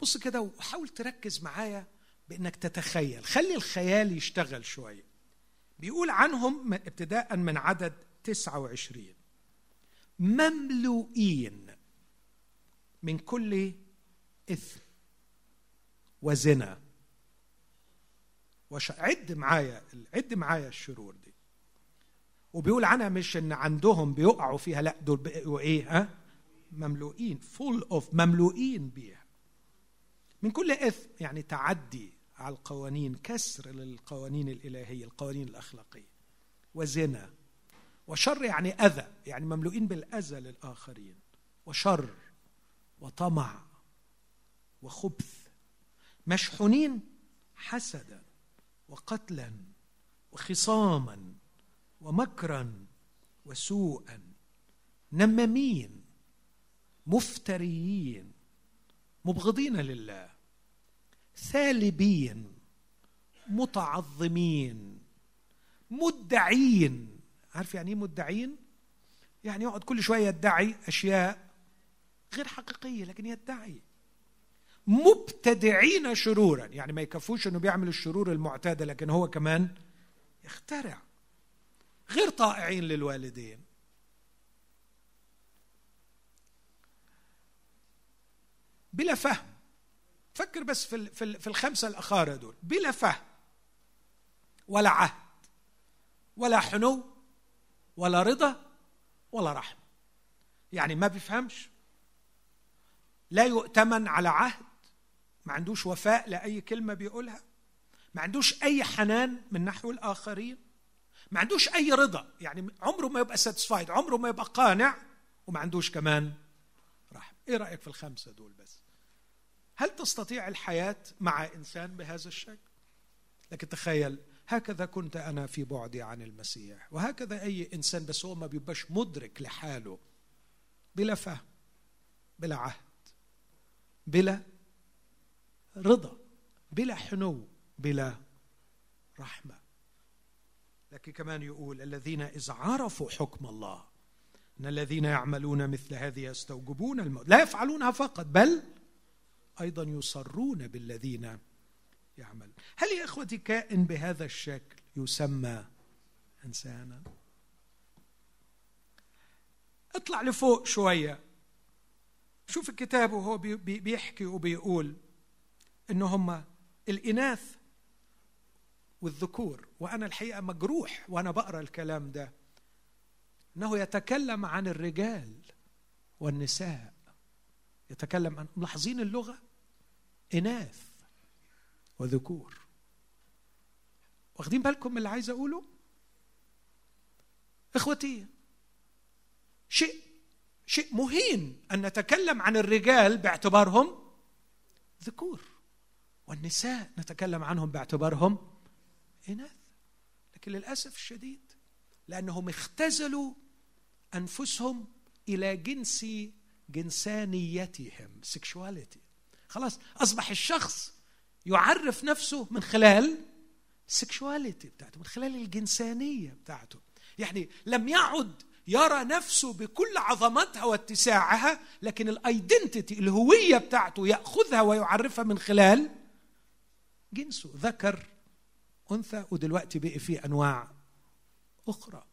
بص كده وحاول تركز معايا بإنك تتخيل. خلي الخيال يشتغل شوية. بيقول عنهم ابتداء من عدد 29 مملوئين من كل إثم وزنا. وش... عد معايا عد معايا الشرور دي. وبيقول عنها مش إن عندهم بيقعوا فيها لا دول بقوا إيه ها؟ مملوئين full of مملوئين بيها. من كل إثم يعني تعدي. على القوانين كسر للقوانين الإلهية القوانين الأخلاقية وزنا وشر يعني أذى يعني مملوئين بالأذى للآخرين وشر وطمع وخبث مشحونين حسدا وقتلا وخصاما ومكرا وسوءا نمامين مفتريين مبغضين لله ثالبين متعظمين مدعين. عارف يعني إيه مدعين؟ يعني يقعد كل شوية يدعي أشياء غير حقيقية لكن يدعي. مبتدعين شرورا. يعني ما يكفوش إنه بيعمل الشرور المعتادة لكن هو كمان يخترع. غير طائعين للوالدين. بلا فهم. فكر بس في في الخمسة الاخاره دول. بلا فهم ولا عهد ولا حنو ولا رضا ولا رحمه يعني ما بيفهمش. لا يؤتمن على عهد ما عندوش وفاء لأي كلمة بيقولها. ما عندوش أي حنان من نحو الآخرين. ما عندوش أي رضا. يعني عمره ما يبقى ساتسفايد عمره ما يبقى قانع وما عندوش كمان رحمه إيه رأيك في الخمسة دول بس؟ هل تستطيع الحياة مع إنسان بهذا الشكل؟ لكن تخيل هكذا كنت أنا في بعدي عن المسيح وهكذا أي إنسان بس هو ما بيبقاش مدرك لحاله بلا فهم بلا عهد بلا رضا بلا حنو بلا رحمة. لكن كمان يقول الذين إذ عرفوا حكم الله إن الذين يعملون مثل هذه يستوجبون الموت. لا يفعلونها فقط بل أيضا يصرون بالذين يعمل هل يا إخوتي كائن بهذا الشكل يسمى إنسانا؟ اطلع لفوق شوية. شوف الكتاب وهو بيحكي وبيقول إن هم الإناث والذكور وأنا الحقيقة مجروح وأنا بقرأ الكلام ده. إنه يتكلم عن الرجال والنساء. يتكلم عن ملاحظين اللغة؟ إناث وذكور. واخدين بالكم من اللي عايز أقوله؟ إخوتي شيء شيء مهين أن نتكلم عن الرجال باعتبارهم ذكور والنساء نتكلم عنهم باعتبارهم إناث. لكن للأسف الشديد لأنهم اختزلوا أنفسهم إلى جنس جنسانيتهم سكشواليتي خلاص أصبح الشخص يعرف نفسه من خلال ال sexuality بتاعته من خلال الجنسانية بتاعته. يعني لم يعد يرى نفسه بكل عظمتها واتساعها لكن ال identity الهوية بتاعته يأخذها ويعرفها من خلال جنسه. ذكر أنثى ودلوقتي بقي في أنواع أخرى.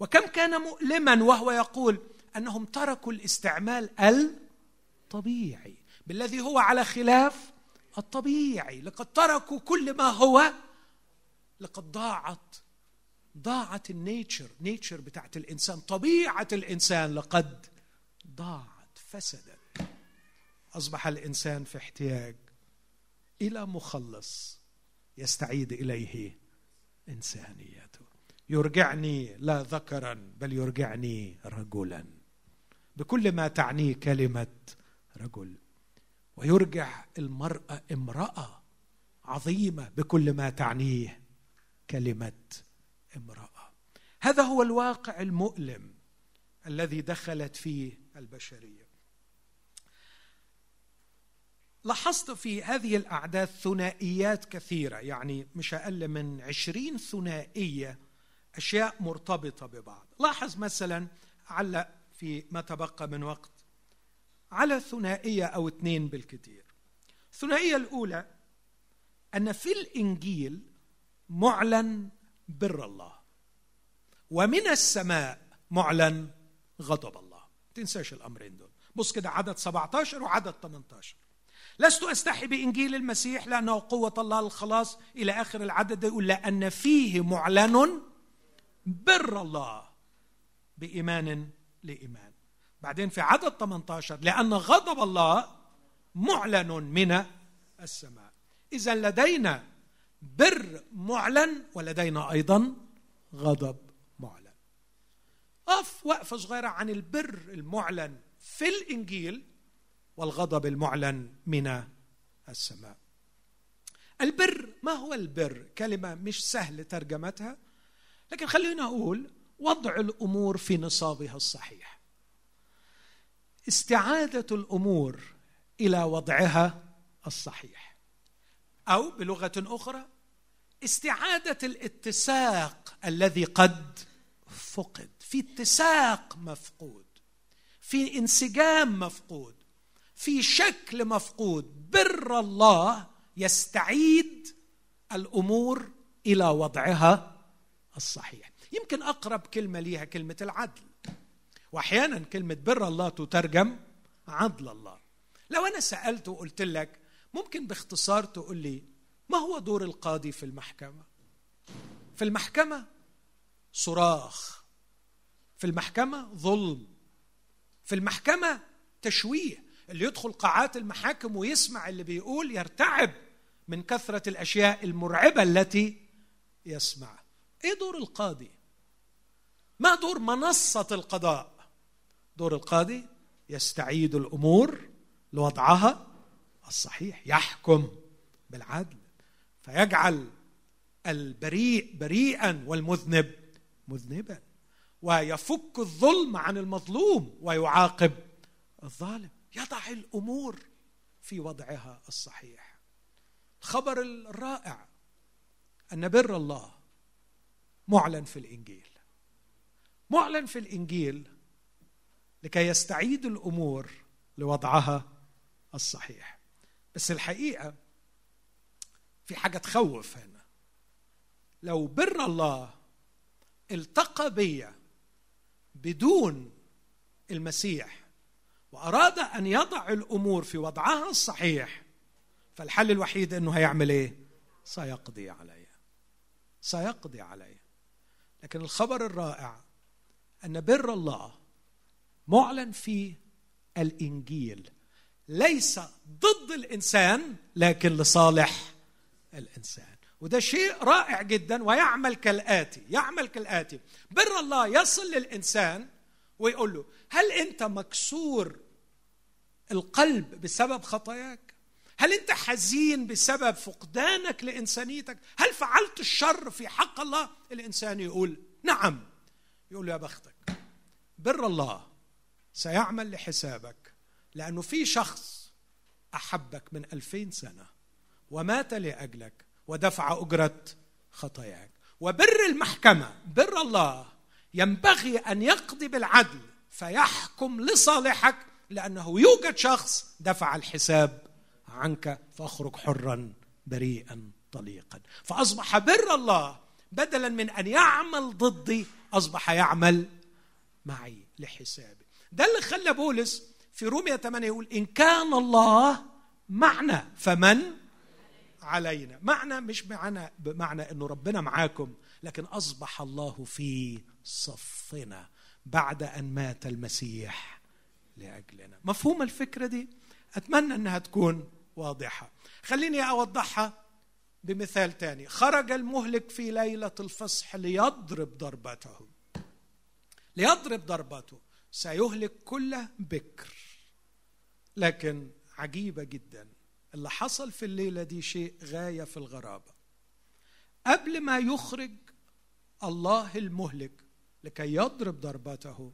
وكم كان مؤلما وهو يقول أنهم تركوا الاستعمال الطبيعي. بالذي هو على خلاف الطبيعي. لقد تركوا كل ما هو لقد ضاعت ضاعت ال nature nature بتاعت الإنسان طبيعة الإنسان. لقد ضاعت فسدت أصبح الإنسان في احتياج إلى مخلص يستعيد إليه إنسانيته. يرجعني لا ذكرا بل يرجعني رجلا. بكل ما تعنيه كلمة رجل. ويرجع المراه امرأة عظيمة بكل ما تعنيه كلمة امرأة. هذا هو الواقع المؤلم الذي دخلت فيه البشرية. لاحظت في هذه الأعداد ثنائيات كثيرة يعني مش أقل من عشرين ثنائية أشياء مرتبطة ببعض. لاحظ مثلا علق في ما تبقى من وقت على ثنائية أو اثنين بالكثير. الثنائية الأولى أن في الإنجيل معلن بر الله ومن السماء معلن غضب الله. تنساش الأمرين دول. بص كده عدد 17 وعدد 18 لست أستحي بإنجيل المسيح لأنه قوة الله للخلاص إلى آخر العدد يقول لأن فيه معلن بر الله بإيمان لإيمان. بعدين في عدد 18 لأن غضب الله معلن من السماء. إذا لدينا بر معلن ولدينا أيضا غضب معلن. اقف وقفه صغيرة عن البر المعلن في الإنجيل والغضب المعلن من السماء. البر ما هو البر؟ كلمة مش سهل ترجمتها لكن خلينا أقول وضع الأمور في نصابها الصحيح. استعادة الأمور إلى وضعها الصحيح. أو بلغة أخرى استعادة الاتساق الذي قد فقد. في اتساق مفقود في انسجام مفقود في شكل مفقود. بر الله يستعيد الأمور إلى وضعها الصحيح. يمكن أقرب كلمة ليها كلمة العدل. وأحيانا كلمة بر الله تترجم عدل الله. لو أنا سألت وقلت لك ممكن باختصار تقول لي ما هو دور القاضي في المحكمة؟ في المحكمة صراخ في المحكمة ظلم في المحكمة تشويه. اللي يدخل قاعات المحاكم ويسمع اللي بيقول يرتعب من كثرة الأشياء المرعبة التي يسمعها إيه دور القاضي؟ ما دور منصة القضاء؟ دور القاضي يستعيد الأمور لوضعها الصحيح يحكم بالعدل. فيجعل البريء بريئا والمذنب مذنبا. ويفك الظلم عن المظلوم ويعاقب الظالم. يضع الأمور في وضعها الصحيح. الخبر الرائع أن بر الله معلن في الإنجيل. معلن في الإنجيل لكي يستعيد الأمور لوضعها الصحيح. بس الحقيقة في حاجة تخوف هنا. لو بر الله التقى بي بدون المسيح وأراد أن يضع الأمور في وضعها الصحيح فالحل الوحيد إنه هيعمل إيه؟ سيقضي علي. سيقضي علي. لكن الخبر الرائع أن بر الله معلن في الإنجيل. ليس ضد الإنسان لكن لصالح الإنسان. وده شيء رائع جدا ويعمل كالآتي يعمل كالآتي. بر الله يصل للإنسان ويقول له هل أنت مكسور القلب بسبب خطاياك؟ هل أنت حزين بسبب فقدانك لإنسانيتك؟ هل فعلت الشر في حق الله؟ الإنسان يقول نعم. يقول يا بختك بر الله سيعمل لحسابك لأنه في شخص أحبك من ألفين سنة ومات لأجلك ودفع أجرة خطاياك. وبر المحكمة بر الله ينبغي أن يقضي بالعدل فيحكم لصالحك لأنه يوجد شخص دفع الحساب عنك فاخرج حرا بريئا طليقا. فأصبح بر الله بدلا من أن يعمل ضدي أصبح يعمل معي لحسابي. ده اللي خلى بولس في رومية 8 يقول إن كان الله معنا فمن؟ علينا. معنى مش معنى بمعنى أنه ربنا معاكم لكن أصبح الله في صفنا بعد أن مات المسيح لأجلنا. مفهوم الفكرة دي؟ أتمنى إنها تكون واضحة. خليني أوضحها بمثال تاني. خرج المهلك في ليلة الفصح ليضرب ضربته. ليضرب ضربته. سيهلك كل بكر. لكن عجيبة جدا اللي حصل في الليلة دي شيء غاية في الغرابة. قبل ما يخرج الله المهلك لكي يضرب ضربته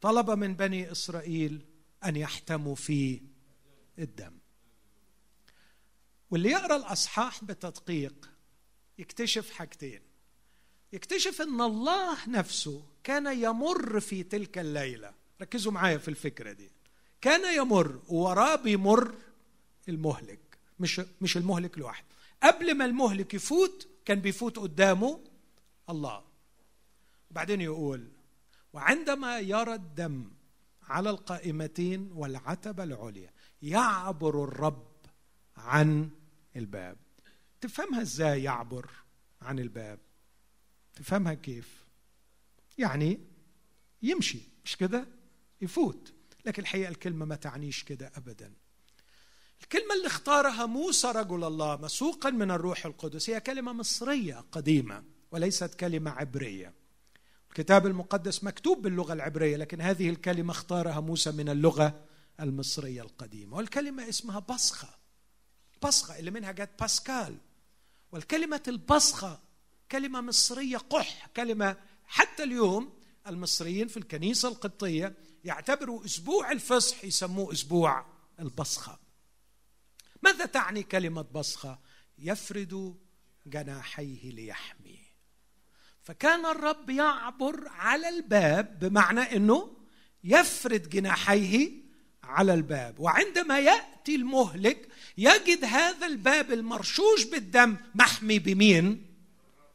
طلب من بني إسرائيل أن يحتموا في الدم. واللي يقرأ الأصحاح بتدقيق يكتشف حاجتين. يكتشف إن الله نفسه كان يمر في تلك الليلة. ركزوا معايا في الفكرة دي. كان يمر وراه بيمر المهلك مش مش المهلك لوحده. قبل ما المهلك يفوت كان بيفوت قدامه الله. وبعدين يقول وعندما يرى الدم على القائمتين والعتبة العليا يعبر الرب عن الباب. تفهمها إزاي يعبر عن الباب؟ تفهمها كيف. يعني يمشي مش كده؟ يفوت. لكن الحقيقة الكلمة ما تعنيش كده ابدا. الكلمة اللي اختارها موسى رجل الله مسوقا من الروح القدس هي كلمة مصرية قديمة وليست كلمة عبرية. الكتاب المقدس مكتوب باللغة العبرية لكن هذه الكلمة اختارها موسى من اللغة المصرية القديمة. والكلمة اسمها بصخة. بصخة اللي منها جت باسكال. والكلمة البصخة كلمة مصرية قح كلمة حتى اليوم المصريين في الكنيسة القبطية يعتبروا أسبوع الفصح يسموه أسبوع البصخة. ماذا تعني كلمة بصخة؟ يفرد جناحيه ليحمي. فكان الرب يعبر على الباب بمعنى إنه يفرد جناحيه على الباب. وعندما يأتي المهلك يجد هذا الباب المرشوش بالدم محمي بمين؟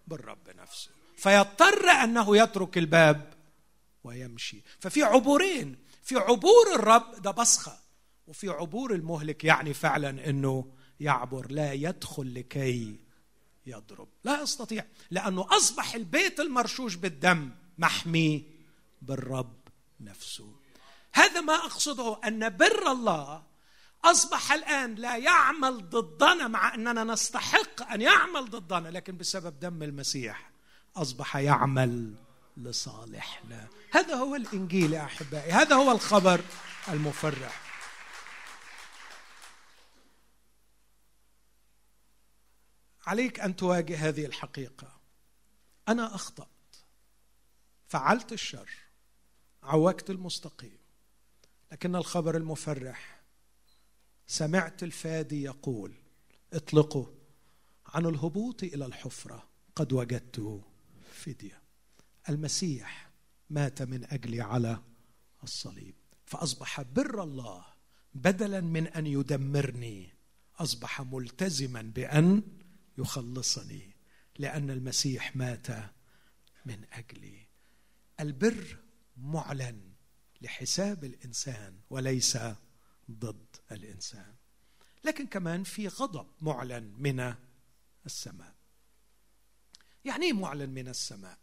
بالرب نفسه. فيضطر أنه يترك الباب ويمشي. ففي عبورين. في عبور الرب ده بصخه وفي عبور المهلك يعني فعلا إنه يعبر. لا يدخل لكي يضرب. لا يستطيع. لأنه أصبح البيت المرشوش بالدم محمي بالرب نفسه. هذا ما أقصده أن بر الله أصبح الآن لا يعمل ضدنا مع أننا نستحق أن يعمل ضدنا لكن بسبب دم المسيح أصبح يعمل لصالحنا. هذا هو الإنجيل يا أحبائي هذا هو الخبر المفرح. عليك أن تواجه هذه الحقيقة. أنا أخطأت. فعلت الشر. عوجت المستقيم. لكن الخبر المفرح سمعت الفادي يقول اطلقوا. عن الهبوط إلى الحفرة قد وجدت فدية. المسيح مات من اجلي على الصليب فأصبح بر الله بدلا من أن يدمرني. أصبح ملتزما بأن يخلصني لأن المسيح مات من اجلي البر معلن لحساب الإنسان وليس ضد الإنسان. لكن كمان في غضب معلن من السماء. يعني إيه معلن من السماء؟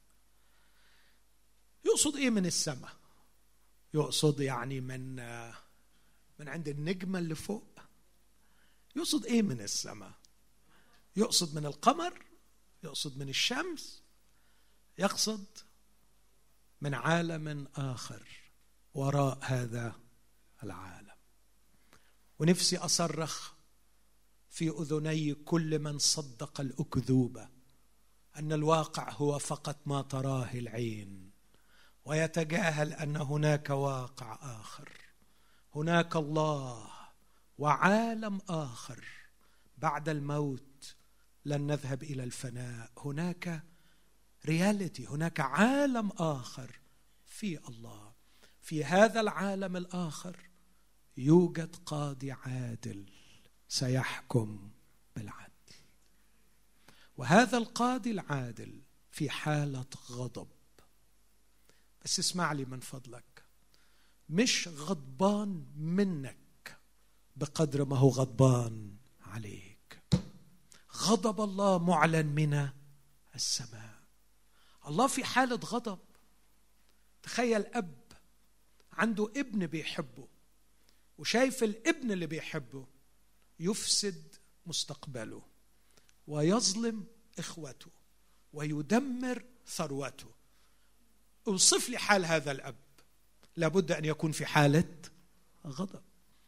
يقصد إيه من السماء؟ يقصد يعني من من عند النجمة اللي فوق؟ يقصد إيه من السماء؟ يقصد من القمر؟ يقصد من الشمس؟ يقصد من عالم آخر وراء هذا العالم. ونفسي أصرخ في أذني كل من صدق الاكذوبه أن الواقع هو فقط ما تراه العين ويتجاهل أن هناك واقع آخر. هناك الله وعالم آخر. بعد الموت لن نذهب إلى الفناء. هناك رياليتي هناك عالم آخر في الله. في هذا العالم الآخر يوجد قاضي عادل سيحكم بالعدل. وهذا القاضي العادل في حالة غضب. بس اسمع لي من فضلك. مش غضبان منك بقدر ما هو غضبان عليك. غضب الله معلن من السماء. الله في حالة غضب. تخيل أب عنده ابن بيحبه. وشايف الابن اللي بيحبه يفسد مستقبله ويظلم إخوته ويدمر ثروته. أوصف لي حال هذا الأب. لابد أن يكون في حالة غضب.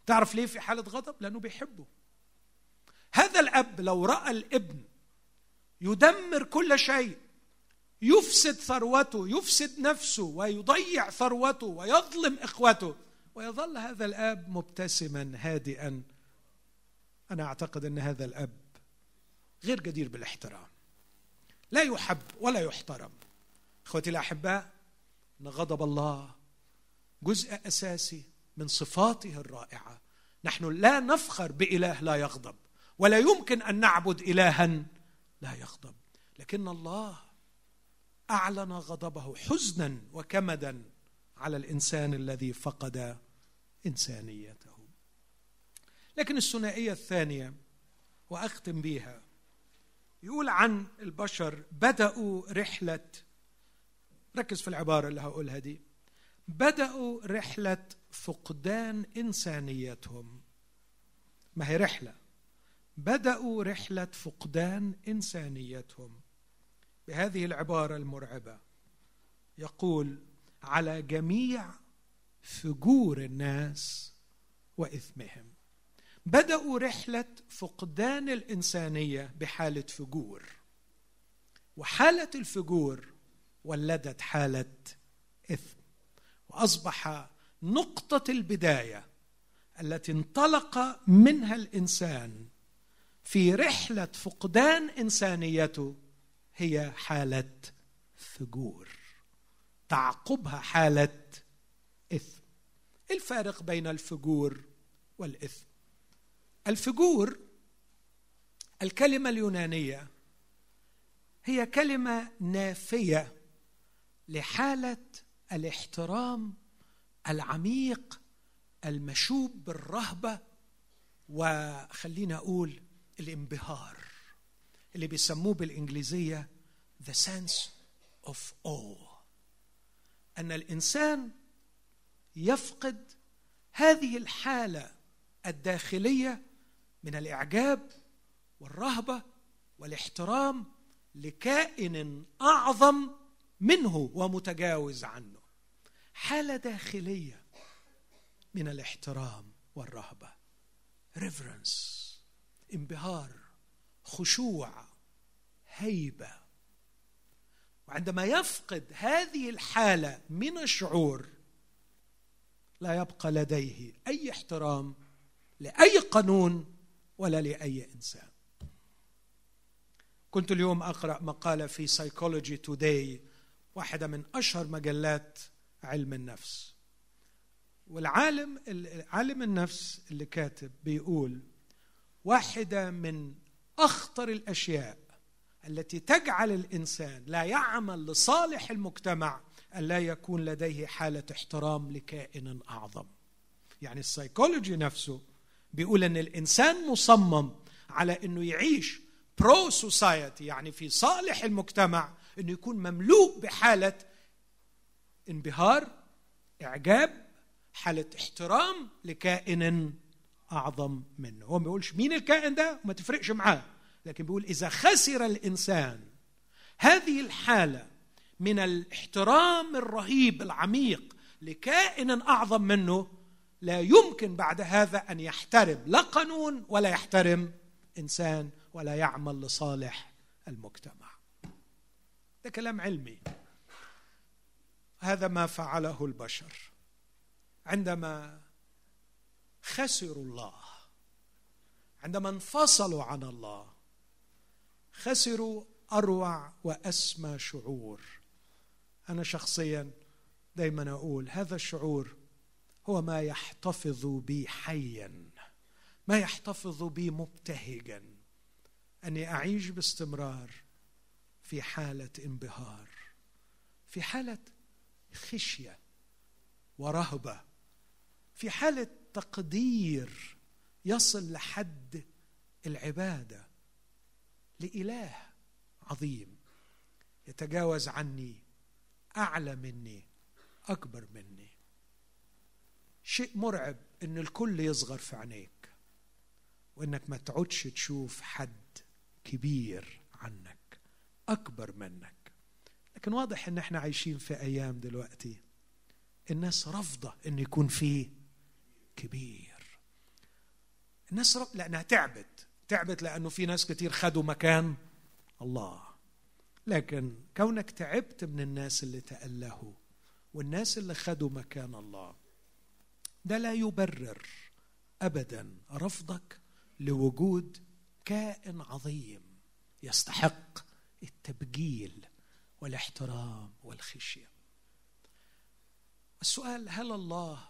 تعرف ليه في حالة غضب؟ لأنه بيحبه. هذا الأب لو رأى الابن يدمر كل شيء يفسد ثروته يفسد نفسه ويضيع ثروته ويظلم إخوته ويظل هذا الآب مبتسما هادئا. أنا أعتقد أن هذا الآب غير جدير بالاحترام. لا يحب ولا يحترم. إخوتي الأحباء إن غضب الله جزء أساسي من صفاته الرائعة. نحن لا نفخر بإله لا يغضب ولا يمكن أن نعبد الها لا يغضب. لكن الله أعلن غضبه حزنا وكمدا على الإنسان الذي فقد إنسانيته. لكن الثنائية الثانية وأختم بها يقول عن البشر بدأوا رحلة ركز في العبارة اللي هقولها دي. بدأوا رحلة فقدان إنسانيتهم. ما هي رحلة؟ بدأوا رحلة فقدان إنسانيتهم. بهذه العبارة المرعبة يقول على جميع فجور الناس وإثمهم. بدأوا رحلة فقدان الإنسانية بحالة فجور. وحالة الفجور ولدت حالة إثم. وأصبح نقطة البداية التي انطلق منها الإنسان في رحلة فقدان إنسانيته هي حالة فجور. تعقبها حالة الفارق بين الفجور والإثم. الفجور الكلمة اليونانية هي كلمة نافية لحالة الاحترام العميق المشوب بالرهبة وخلينا أقول الانبهار اللي بيسموه بالإنجليزية the sense of awe. أن الإنسان يفقد هذه الحالة الداخلية من الإعجاب والرهبة والاحترام لكائن أعظم منه ومتجاوز عنه. حالة داخلية من الاحترام والرهبة. ريفرنس انبهار. خشوع. هيبة. وعندما يفقد هذه الحالة من الشعور لا يبقى لديه أي احترام لأي قانون ولا لأي إنسان. كنت اليوم أقرأ مقالة في سايكولوجي توداي واحدة من أشهر مجلات علم النفس. والعالم عالم النفس اللي كاتب بيقول واحدة من أخطر الأشياء التي تجعل الإنسان لا يعمل لصالح المجتمع ان لا يكون لديه حالة احترام لكائن أعظم. يعني السيكولوجي نفسه بيقول إن الإنسان مصمم على إنه يعيش pro society يعني في صالح المجتمع إنه يكون مملوء بحالة انبهار إعجاب حالة احترام لكائن أعظم منه. هو ما بيقولش مين الكائن ده؟ وما تفرقش معاه. لكن بيقول إذا خسر الإنسان هذه الحالة من الاحترام الرهيب العميق لكائن أعظم منه لا يمكن بعد هذا أن يحترم لا قانون ولا يحترم إنسان ولا يعمل لصالح المجتمع. ده كلام علمي. هذا ما فعله البشر. عندما خسروا الله عندما انفصلوا عن الله خسروا أروع وأسمى شعور. أنا شخصيا دايما أقول هذا الشعور هو ما يحتفظ بي حيا ما يحتفظ بي مبتهجا أني أعيش باستمرار في حالة انبهار في حالة خشية ورهبة في حالة تقدير يصل لحد العبادة لإله عظيم يتجاوز عني أعلى مني أكبر مني. شيء مرعب إن الكل يصغر في عينيك وإنك ما تعودش تشوف حد كبير عنك أكبر منك. لكن واضح إن إحنا عايشين في أيام دلوقتي الناس رافضة إن يكون في كبير. الناس رب... لأنها تعبت تعبت لأنه في ناس كتير خدوا مكان الله. لكن كونك تعبت من الناس اللي تألهوا والناس اللي خدوا مكان الله ده لا يبرر ابدا رفضك لوجود كائن عظيم يستحق التبجيل والاحترام والخشية. السؤال هل الله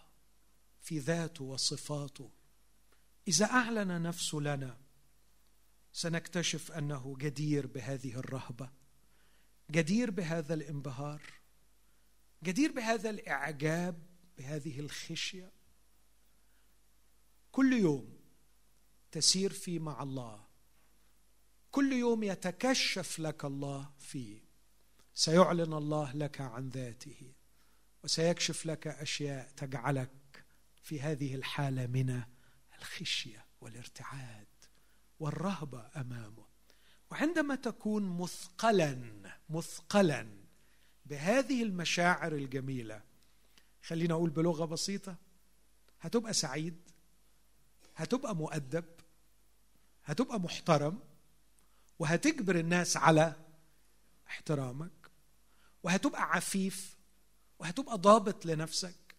في ذاته وصفاته إذا أعلن نفسه لنا سنكتشف أنه جدير بهذه الرهبة؟ جدير بهذا الانبهار جدير بهذا الإعجاب بهذه الخشية. كل يوم تسير فيه مع الله كل يوم يتكشف لك الله فيه. سيعلن الله لك عن ذاته وسيكشف لك أشياء تجعلك في هذه الحالة من الخشية والارتعاد والرهبة أمامه. وعندما تكون مثقلا مثقلا بهذه المشاعر الجميلة خلينا أقول بلغة بسيطة هتبقى سعيد هتبقى مؤدب هتبقى محترم وهتجبر الناس على احترامك وهتبقى عفيف وهتبقى ضابط لنفسك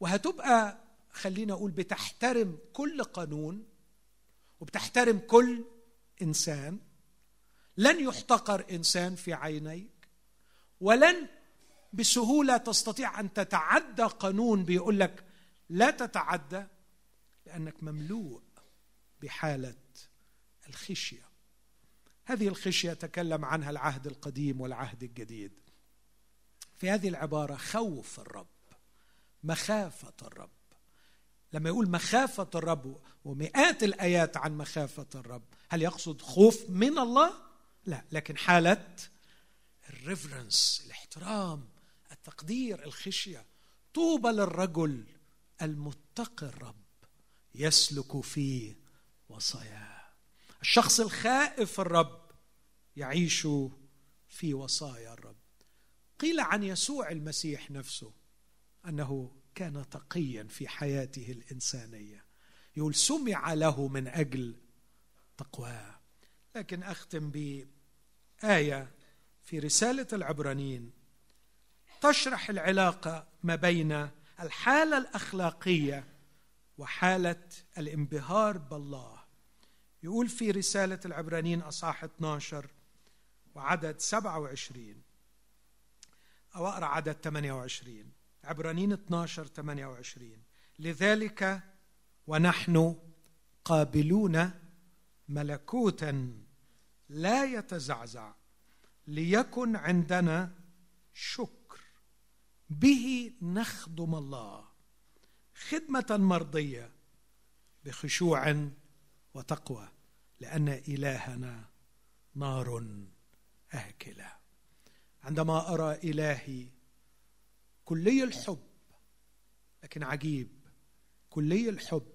وهتبقى خلينا أقول بتحترم كل قانون وبتحترم كل إنسان لن يحتقر إنسان في عينيك ولن بسهولة تستطيع أن تتعدى قانون بيقول لك لا تتعدى لأنك مملوء بحالة الخشية. هذه الخشية تكلم عنها العهد القديم والعهد الجديد. في هذه العبارة خوف الرب مخافة الرب. لما يقول مخافة الرب ومئات الآيات عن مخافة الرب هل يقصد خوف من الله؟ لا لكن حالة الريفرنس الاحترام التقدير الخشية. طوبى للرجل المتقي الرب يسلك في وصاياه. الشخص الخائف الرب يعيش في وصايا الرب. قيل عن يسوع المسيح نفسه أنه كان تقيا في حياته الإنسانية. يقول سمع له من أجل تقواه. لكن أختم بآية في رسالة العبرانيين. تشرح العلاقة ما بين الحالة الأخلاقية وحالة الانبهار بالله. يقول في رسالة العبرانيين أصحاح 12 وعدد 27 أو أقرأ عدد 28 عبرانيين 12 28 لذلك ونحن قابلون ملكوتا لا يتزعزع ليكن عندنا شكر. به نخدم الله خدمة مرضية بخشوع وتقوى لأن إلهنا نار آكلة. عندما أرى إلهي كلي الحب لكن عجيب كلي الحب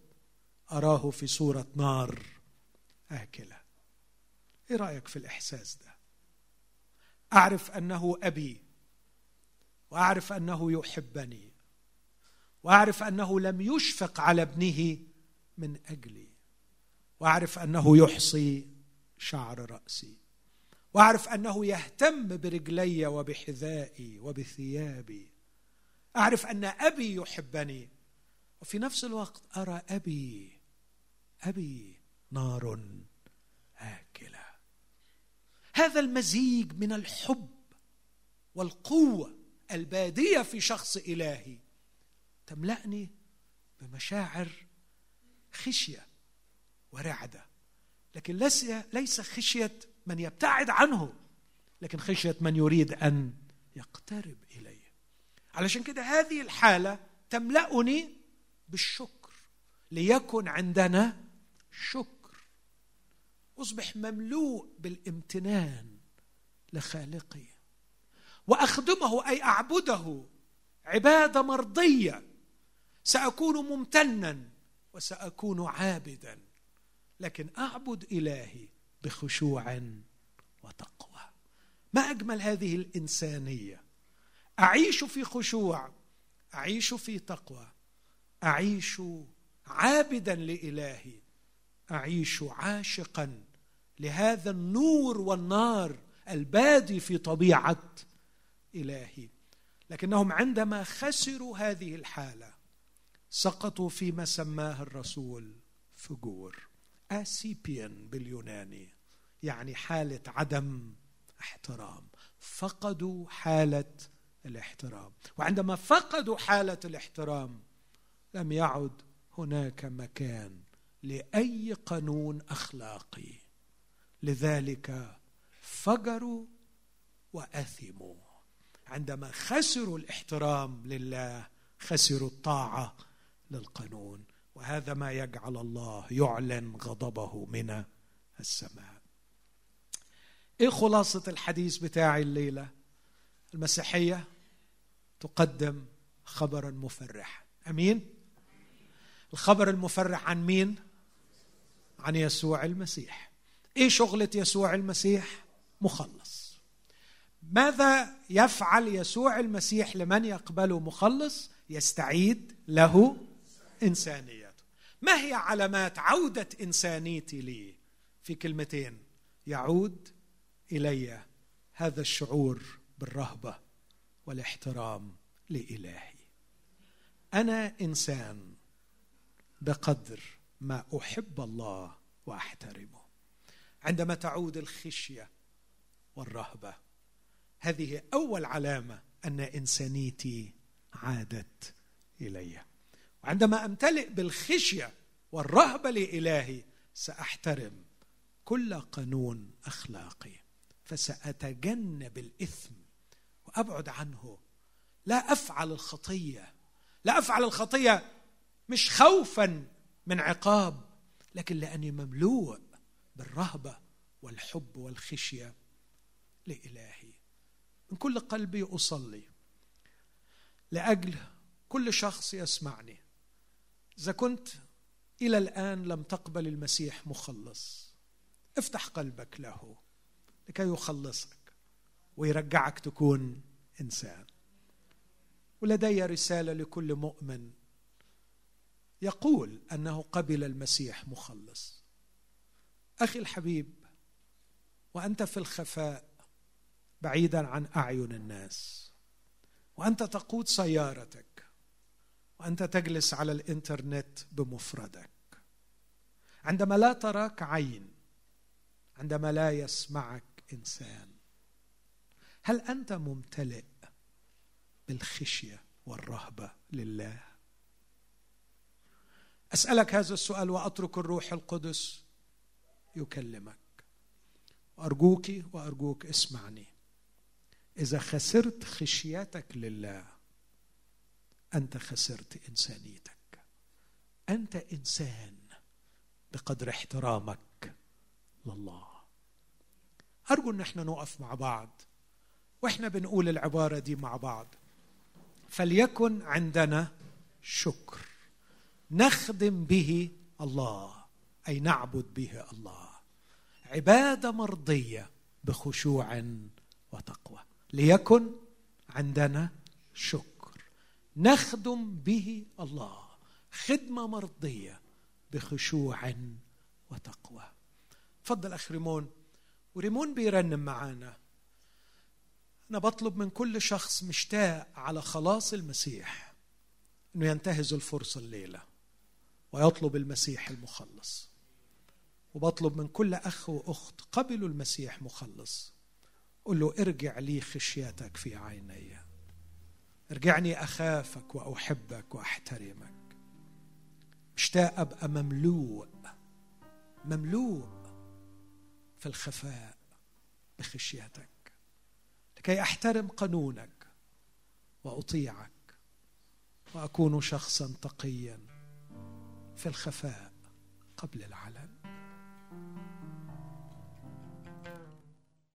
أراه في صورة نار. آكلة. إيه رأيك في الإحساس ده؟ أعرف أنه أبي وأعرف أنه يحبني وأعرف أنه لم يشفق على ابنه من أجلي وأعرف أنه يحصي شعر رأسي وأعرف أنه يهتم برجلي وبحذائي وبثيابي أعرف أن أبي يحبني وفي نفس الوقت أرى أبي أبي نار آكلة. هذا المزيج من الحب والقوة البادية في شخص إلهي. تملأني بمشاعر خشية ورعدة. لكن ليس خشية من يبتعد عنه لكن خشية من يريد أن يقترب إليه. علشان كده هذه الحالة تملأني بالشكر. ليكن عندنا شكر. أصبح مملوء بالامتنان لخالقي. وأخدمه أي أعبده عبادة مرضية. سأكون ممتنا وسأكون عابدا لكن أعبد إلهي بخشوع وتقوى. ما أجمل هذه الإنسانية؟ أعيش في خشوع أعيش في تقوى أعيش عابدا لإلهي. أعيش عاشقا لهذا النور والنار البادي في طبيعة إلهي. لكنهم عندما خسروا هذه الحالة سقطوا فيما سماه الرسول فجور آسيبيان باليوناني يعني حالة عدم احترام. فقدوا حالة الاحترام. وعندما فقدوا حالة الاحترام لم يعد هناك مكان لأي قانون أخلاقي. لذلك فجروا وأثموا. عندما خسروا الاحترام لله خسروا الطاعة للقانون. وهذا ما يجعل الله يعلن غضبه من السماء. إيه خلاصة الحديث بتاعي الليلة؟ المسيحية تقدم خبرا مفرحا أمين؟ الخبر المفرح عن مين؟ عن يسوع المسيح. إيه شغلة يسوع المسيح؟ مخلص. ماذا يفعل يسوع المسيح لمن يقبله مخلص؟ يستعيد له إنسانيته. ما هي علامات عودة إنسانيتي لي؟ في كلمتين يعود إلي هذا الشعور بالرهبة والاحترام لإلهي. أنا إنسان بقدر ما أحب الله وأحترمه. عندما تعود الخشية والرهبة هذه أول علامة أن إنسانيتي عادت إلي. وعندما أمتلئ بالخشية والرهبة لإلهي سأحترم كل قانون أخلاقي فسأتجنب الإثم وأبعد عنه. لا أفعل الخطية لا أفعل الخطية مش خوفا من عقاب لكن لأني مملوء بالرهبة والحب والخشية لإلهي. من كل قلبي أصلي لأجل كل شخص يسمعني. إذا كنت إلى الآن لم تقبل المسيح مخلص افتح قلبك له لكي يخلصك ويرجعك تكون إنسان. ولدي رسالة لكل مؤمن يقول أنه قبل المسيح مخلص. أخي الحبيب وأنت في الخفاء بعيدا عن أعين الناس وأنت تقود سيارتك وأنت تجلس على الإنترنت بمفردك. عندما لا تراك عين عندما لا يسمعك إنسان هل أنت ممتلئ بالخشية والرهبة لله؟ أسألك هذا السؤال وأترك الروح القدس يكلمك. ارجوك وأرجوك اسمعني. إذا خسرت خشيتك لله أنت خسرت إنسانيتك. أنت إنسان بقدر احترامك لله. أرجو أن إحنا نقف مع بعض وإحنا بنقول العبارة دي مع بعض. فليكن عندنا شكر. نخدم به الله أي نعبد به الله. عباده مرضية بخشوع وتقوى. ليكن عندنا شكر. نخدم به الله. خدمة مرضية بخشوع وتقوى. تفضل أخ ريمون. وريمون بيرنم معانا. أنا بطلب من كل شخص مشتاق على خلاص المسيح إنه ينتهز الفرصة الليلة. ويطلب المسيح المخلص. وبطلب من كل أخ وأخت قبلوا المسيح مخلص قل له ارجع لي خشيتك في عيني. ارجعني أخافك وأحبك وأحترمك. مشتاق أبقى مملوء مملوء في الخفاء بخشيتك. لكي أحترم قانونك وأطيعك وأكون شخصا تقيا. في الخفاء قبل العلن.